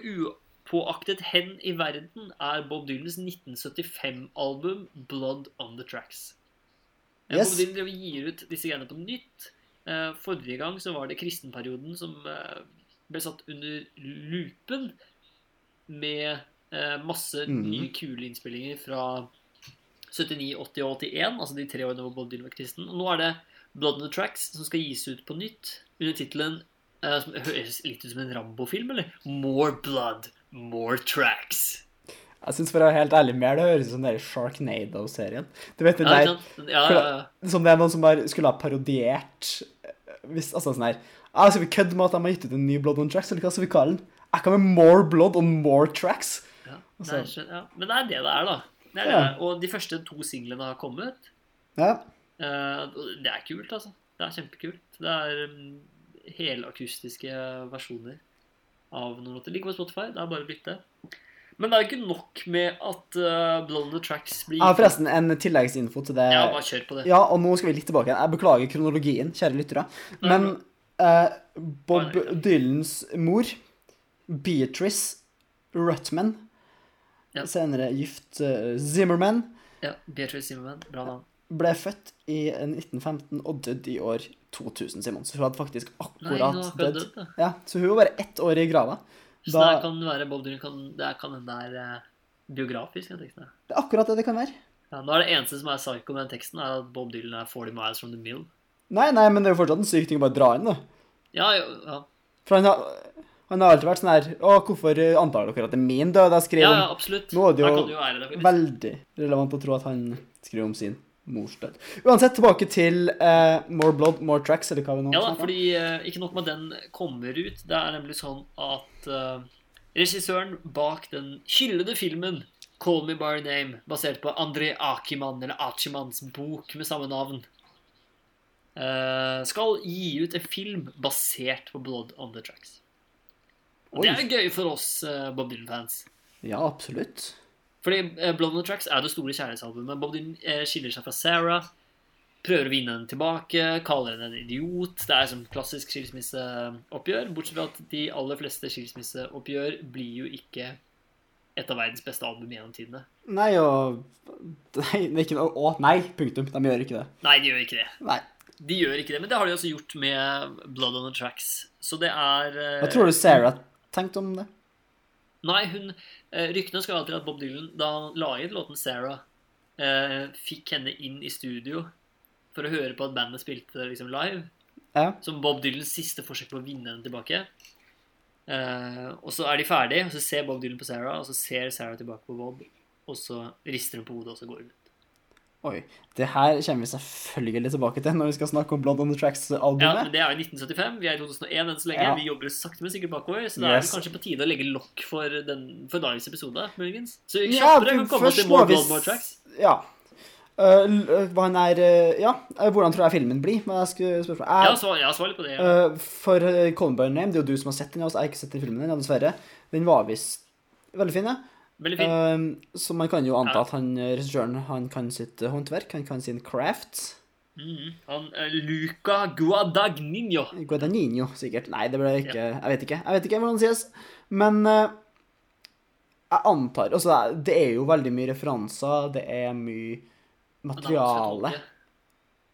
upåaktet hen i verden, er Bob Dylans 1975-album 'Blood On The Tracks'. Eh, Yes. Bob Dylan gir ut disse greiene på nytt. Eh, Forrige gang så var det kristenperioden som eh, ble satt under lupen med masse Mhm. nye, kule innspillinger fra 79, 80 og 81, altså de tre årene hvor Bob Dylan var kristen. Og nå er det Blood on the Tracks som skal gis ut på nytt under tittelen uh, som høres litt ut som en Rambo-film, eller? More Blood, More Tracks. Jeg syns for å være helt ærlig mer det høres ut som den Sharknado-serien. Du vet den der? Ja, ja, ja. Som det er noen som bare skulle ha parodiert eh, hvis, Altså sånn her ah, Skal vi kødde med at de har gitt ut en ny Blood on Tracks, eller hva skal vi kalle den? Jeg kan med More Blood on More Tracks. ja. Nei, skjønner- ja. Men det er det det er, da. Det er det Ja. det er. Og de første to singlene har kommet. Ja. Eh, det er kult, altså. Det er kjempekult. Det er um, helakustiske versjoner av noen låter. Ligger på Spotify. Det er bare å bytte. Men det er ikke nok med at uh, Blonde Tracks blir Ja, forresten en tilleggsinfo til det. Ja, bare kjør på det. Ja, og nå skal vi litt tilbake igjen. Jeg beklager kronologien, kjære lyttere. Men uh, Bob. Dylans mor, Beatrice Rutman, Ja. senere gift uh, Zimmerman, Ja, Beatrice Zimmerman. Bra navn. ble født i 1915 og døde i år 2000, Simon. Så hun hadde faktisk Nei, akkurat akkurat dødd. dødd, da. Ja, så hun var bare ett år i grava. Så Da, det kan være Dylan kan, Det kan hende det er eh, biografisk. Jeg teksten det er akkurat det det kan være. Ja, nå er det eneste som er psycho med den teksten, er at Bob Dylan er 40 miles from the mill. Nei, nei, men det er jo fortsatt en syk ting å bare dra inn, da. Ja, jo, ja. For han har, han har alltid vært sånn her Å, hvorfor antar dere at det er min død jeg skriver ja, om? ja absolutt. Nå er det jo det jo være det. Veldig relevant å tro at han skriver om sin mors død. Uansett, tilbake til uh, More Blood, More Tracks, eller hva vi nå Ja snakker om. fordi uh, ikke nok med den kommer ut. Det er nemlig sånn at uh, regissøren bak den hyllede filmen Call Me By Your Name, basert på André Akiman, eller Achimans bok med samme navn, skal gi ut en film basert på Blood on the Tracks. Og det er gøy for oss Bob Dylan-fans. Ja, absolutt. Fordi eh, Blood on the Tracks er det store kjærlighetsalbumet. Bob Dylan eh, skiller seg fra Sarah, prøver å vinne henne tilbake, kaller henne en idiot. Det er som klassisk skilsmisseoppgjør, bortsett fra at de aller fleste skilsmisseoppgjør blir jo ikke et av verdens beste album gjennom tidene. Nei, og Nei, ikke Å, nei, punktum. De gjør ikke det. Nei, de gjør ikke det. Nei. De gjør ikke det, Men det har de også gjort med Blood on the Tracks. Så det er eh, Hva tror du Sarah tenkte om det? Nei, hun eh, Ryktene skal alltid at Bob Dylan, da han la inn låten 'Sarah', eh, fikk henne inn i studio for å høre på at bandet spilte liksom live. Ja. Som Bob Dylans siste forsøk på å vinne henne tilbake. Eh, og så er de ferdige, og så ser Bob Dylan på Sarah, og så ser Sarah tilbake på Bob, og så rister hun på hodet, og så går hun. Oi. Det her kommer vi selvfølgelig tilbake til når vi skal snakke om Blood on the Tracks-albumet. men Det er jo 1975. Vi er i 2001 enn så lenge. Ja. Vi jobber sakte, men sikkert bakover. Så det er det kanskje på tide å legge lokk for, den, for dagens episode, muligens. Så vi kjappere ja, kan komme til More Blood, on the Tracks. Ja. Uh, hva han er uh, Ja, hvordan tror jeg filmen blir? Men jeg skulle spørre jeg, Ja, jeg, svar, ja, svar litt på det. Ja. Uh, For uh, Me Name, det er jo du som har sett den, altså, jeg har ikke sett den filmen, ennå, dessverre. Den var visst veldig fin, ja. Veldig fin. Eh, så man kan jo anta Ja. at han eh, regissøren han kan sitt eh, håndverk, han kan sin craft. Mm, Han eh, Luca Guadagnino. Guadagnino, sikkert. Nei, det ble ikke Jeg vet ikke. Jeg vet ikke hvordan det sies. Men uh, jeg antar Altså, det er- jo veldig mye referanser, det er mye materiale.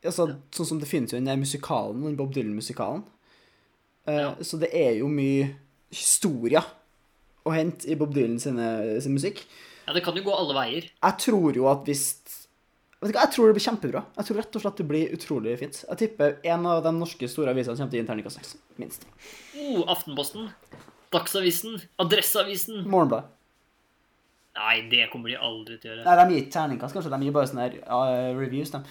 Altså, Sånn som det finnes jo i den der musikalen, den Bob Dylan-musikalen. Uh, Ja. Så det er jo mye historier å hente i Bob Dylan sin, sin musikk. Ja, det kan jo gå alle veier. Jeg tror jo at hvis Jeg tror det blir kjempebra. Jeg tror rett og slett det blir utrolig fint. Jeg tipper en av de norske store avisene kommer til terningkast seks. Minst. Oh, Aftenposten, Dagsavisen, Adresseavisen. Morgenbladet. Nei, det kommer de aldri til å gjøre. Nei, de gir ikke terningkast, kanskje. De gir bare sånne her, uh, reviews, de.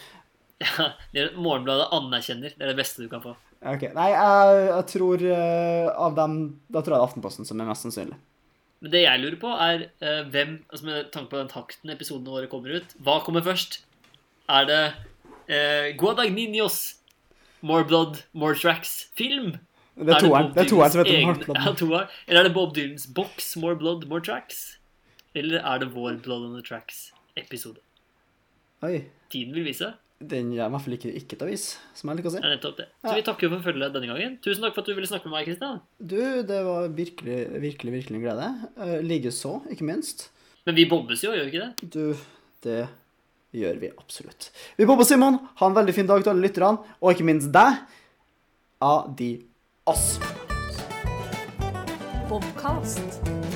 Ja, det er Morgenbladet anerkjenner. Det er det beste du kan få. Ok. Nei, jeg, jeg tror uh, av dem Da tror jeg det er Aftenposten som er mest sannsynlig. Men det jeg lurer på, er eh, hvem altså Med tanke på den takten episodene våre kommer ut, hva kommer først? Er det uh, Guadagninos, More Blood, More Tracks film? Det er toeren det er toeren som heter egen- Morgenbladet. [LAUGHS] Ja. Eller er det Bob Dylans box More Blood, More Tracks? Eller er det vår Blood on the Tracks-episode? Oi. Tiden vil vise. Den gjør i hvert fall ikke, ikke et avis, som jeg liker å si. Er nettopp det. Så vi takker for følget denne gangen. Tusen takk for at du ville snakke med meg, Kristian. Du, det var virkelig, virkelig, virkelig en glede. Uh, Likeså, ikke minst. Men vi bobbes jo, gjør vi ikke det? Du, det gjør vi absolutt. Vi bobber Simon. Ha en veldig fin dag til alle lytterne, og ikke minst deg. Adios. Bobcast.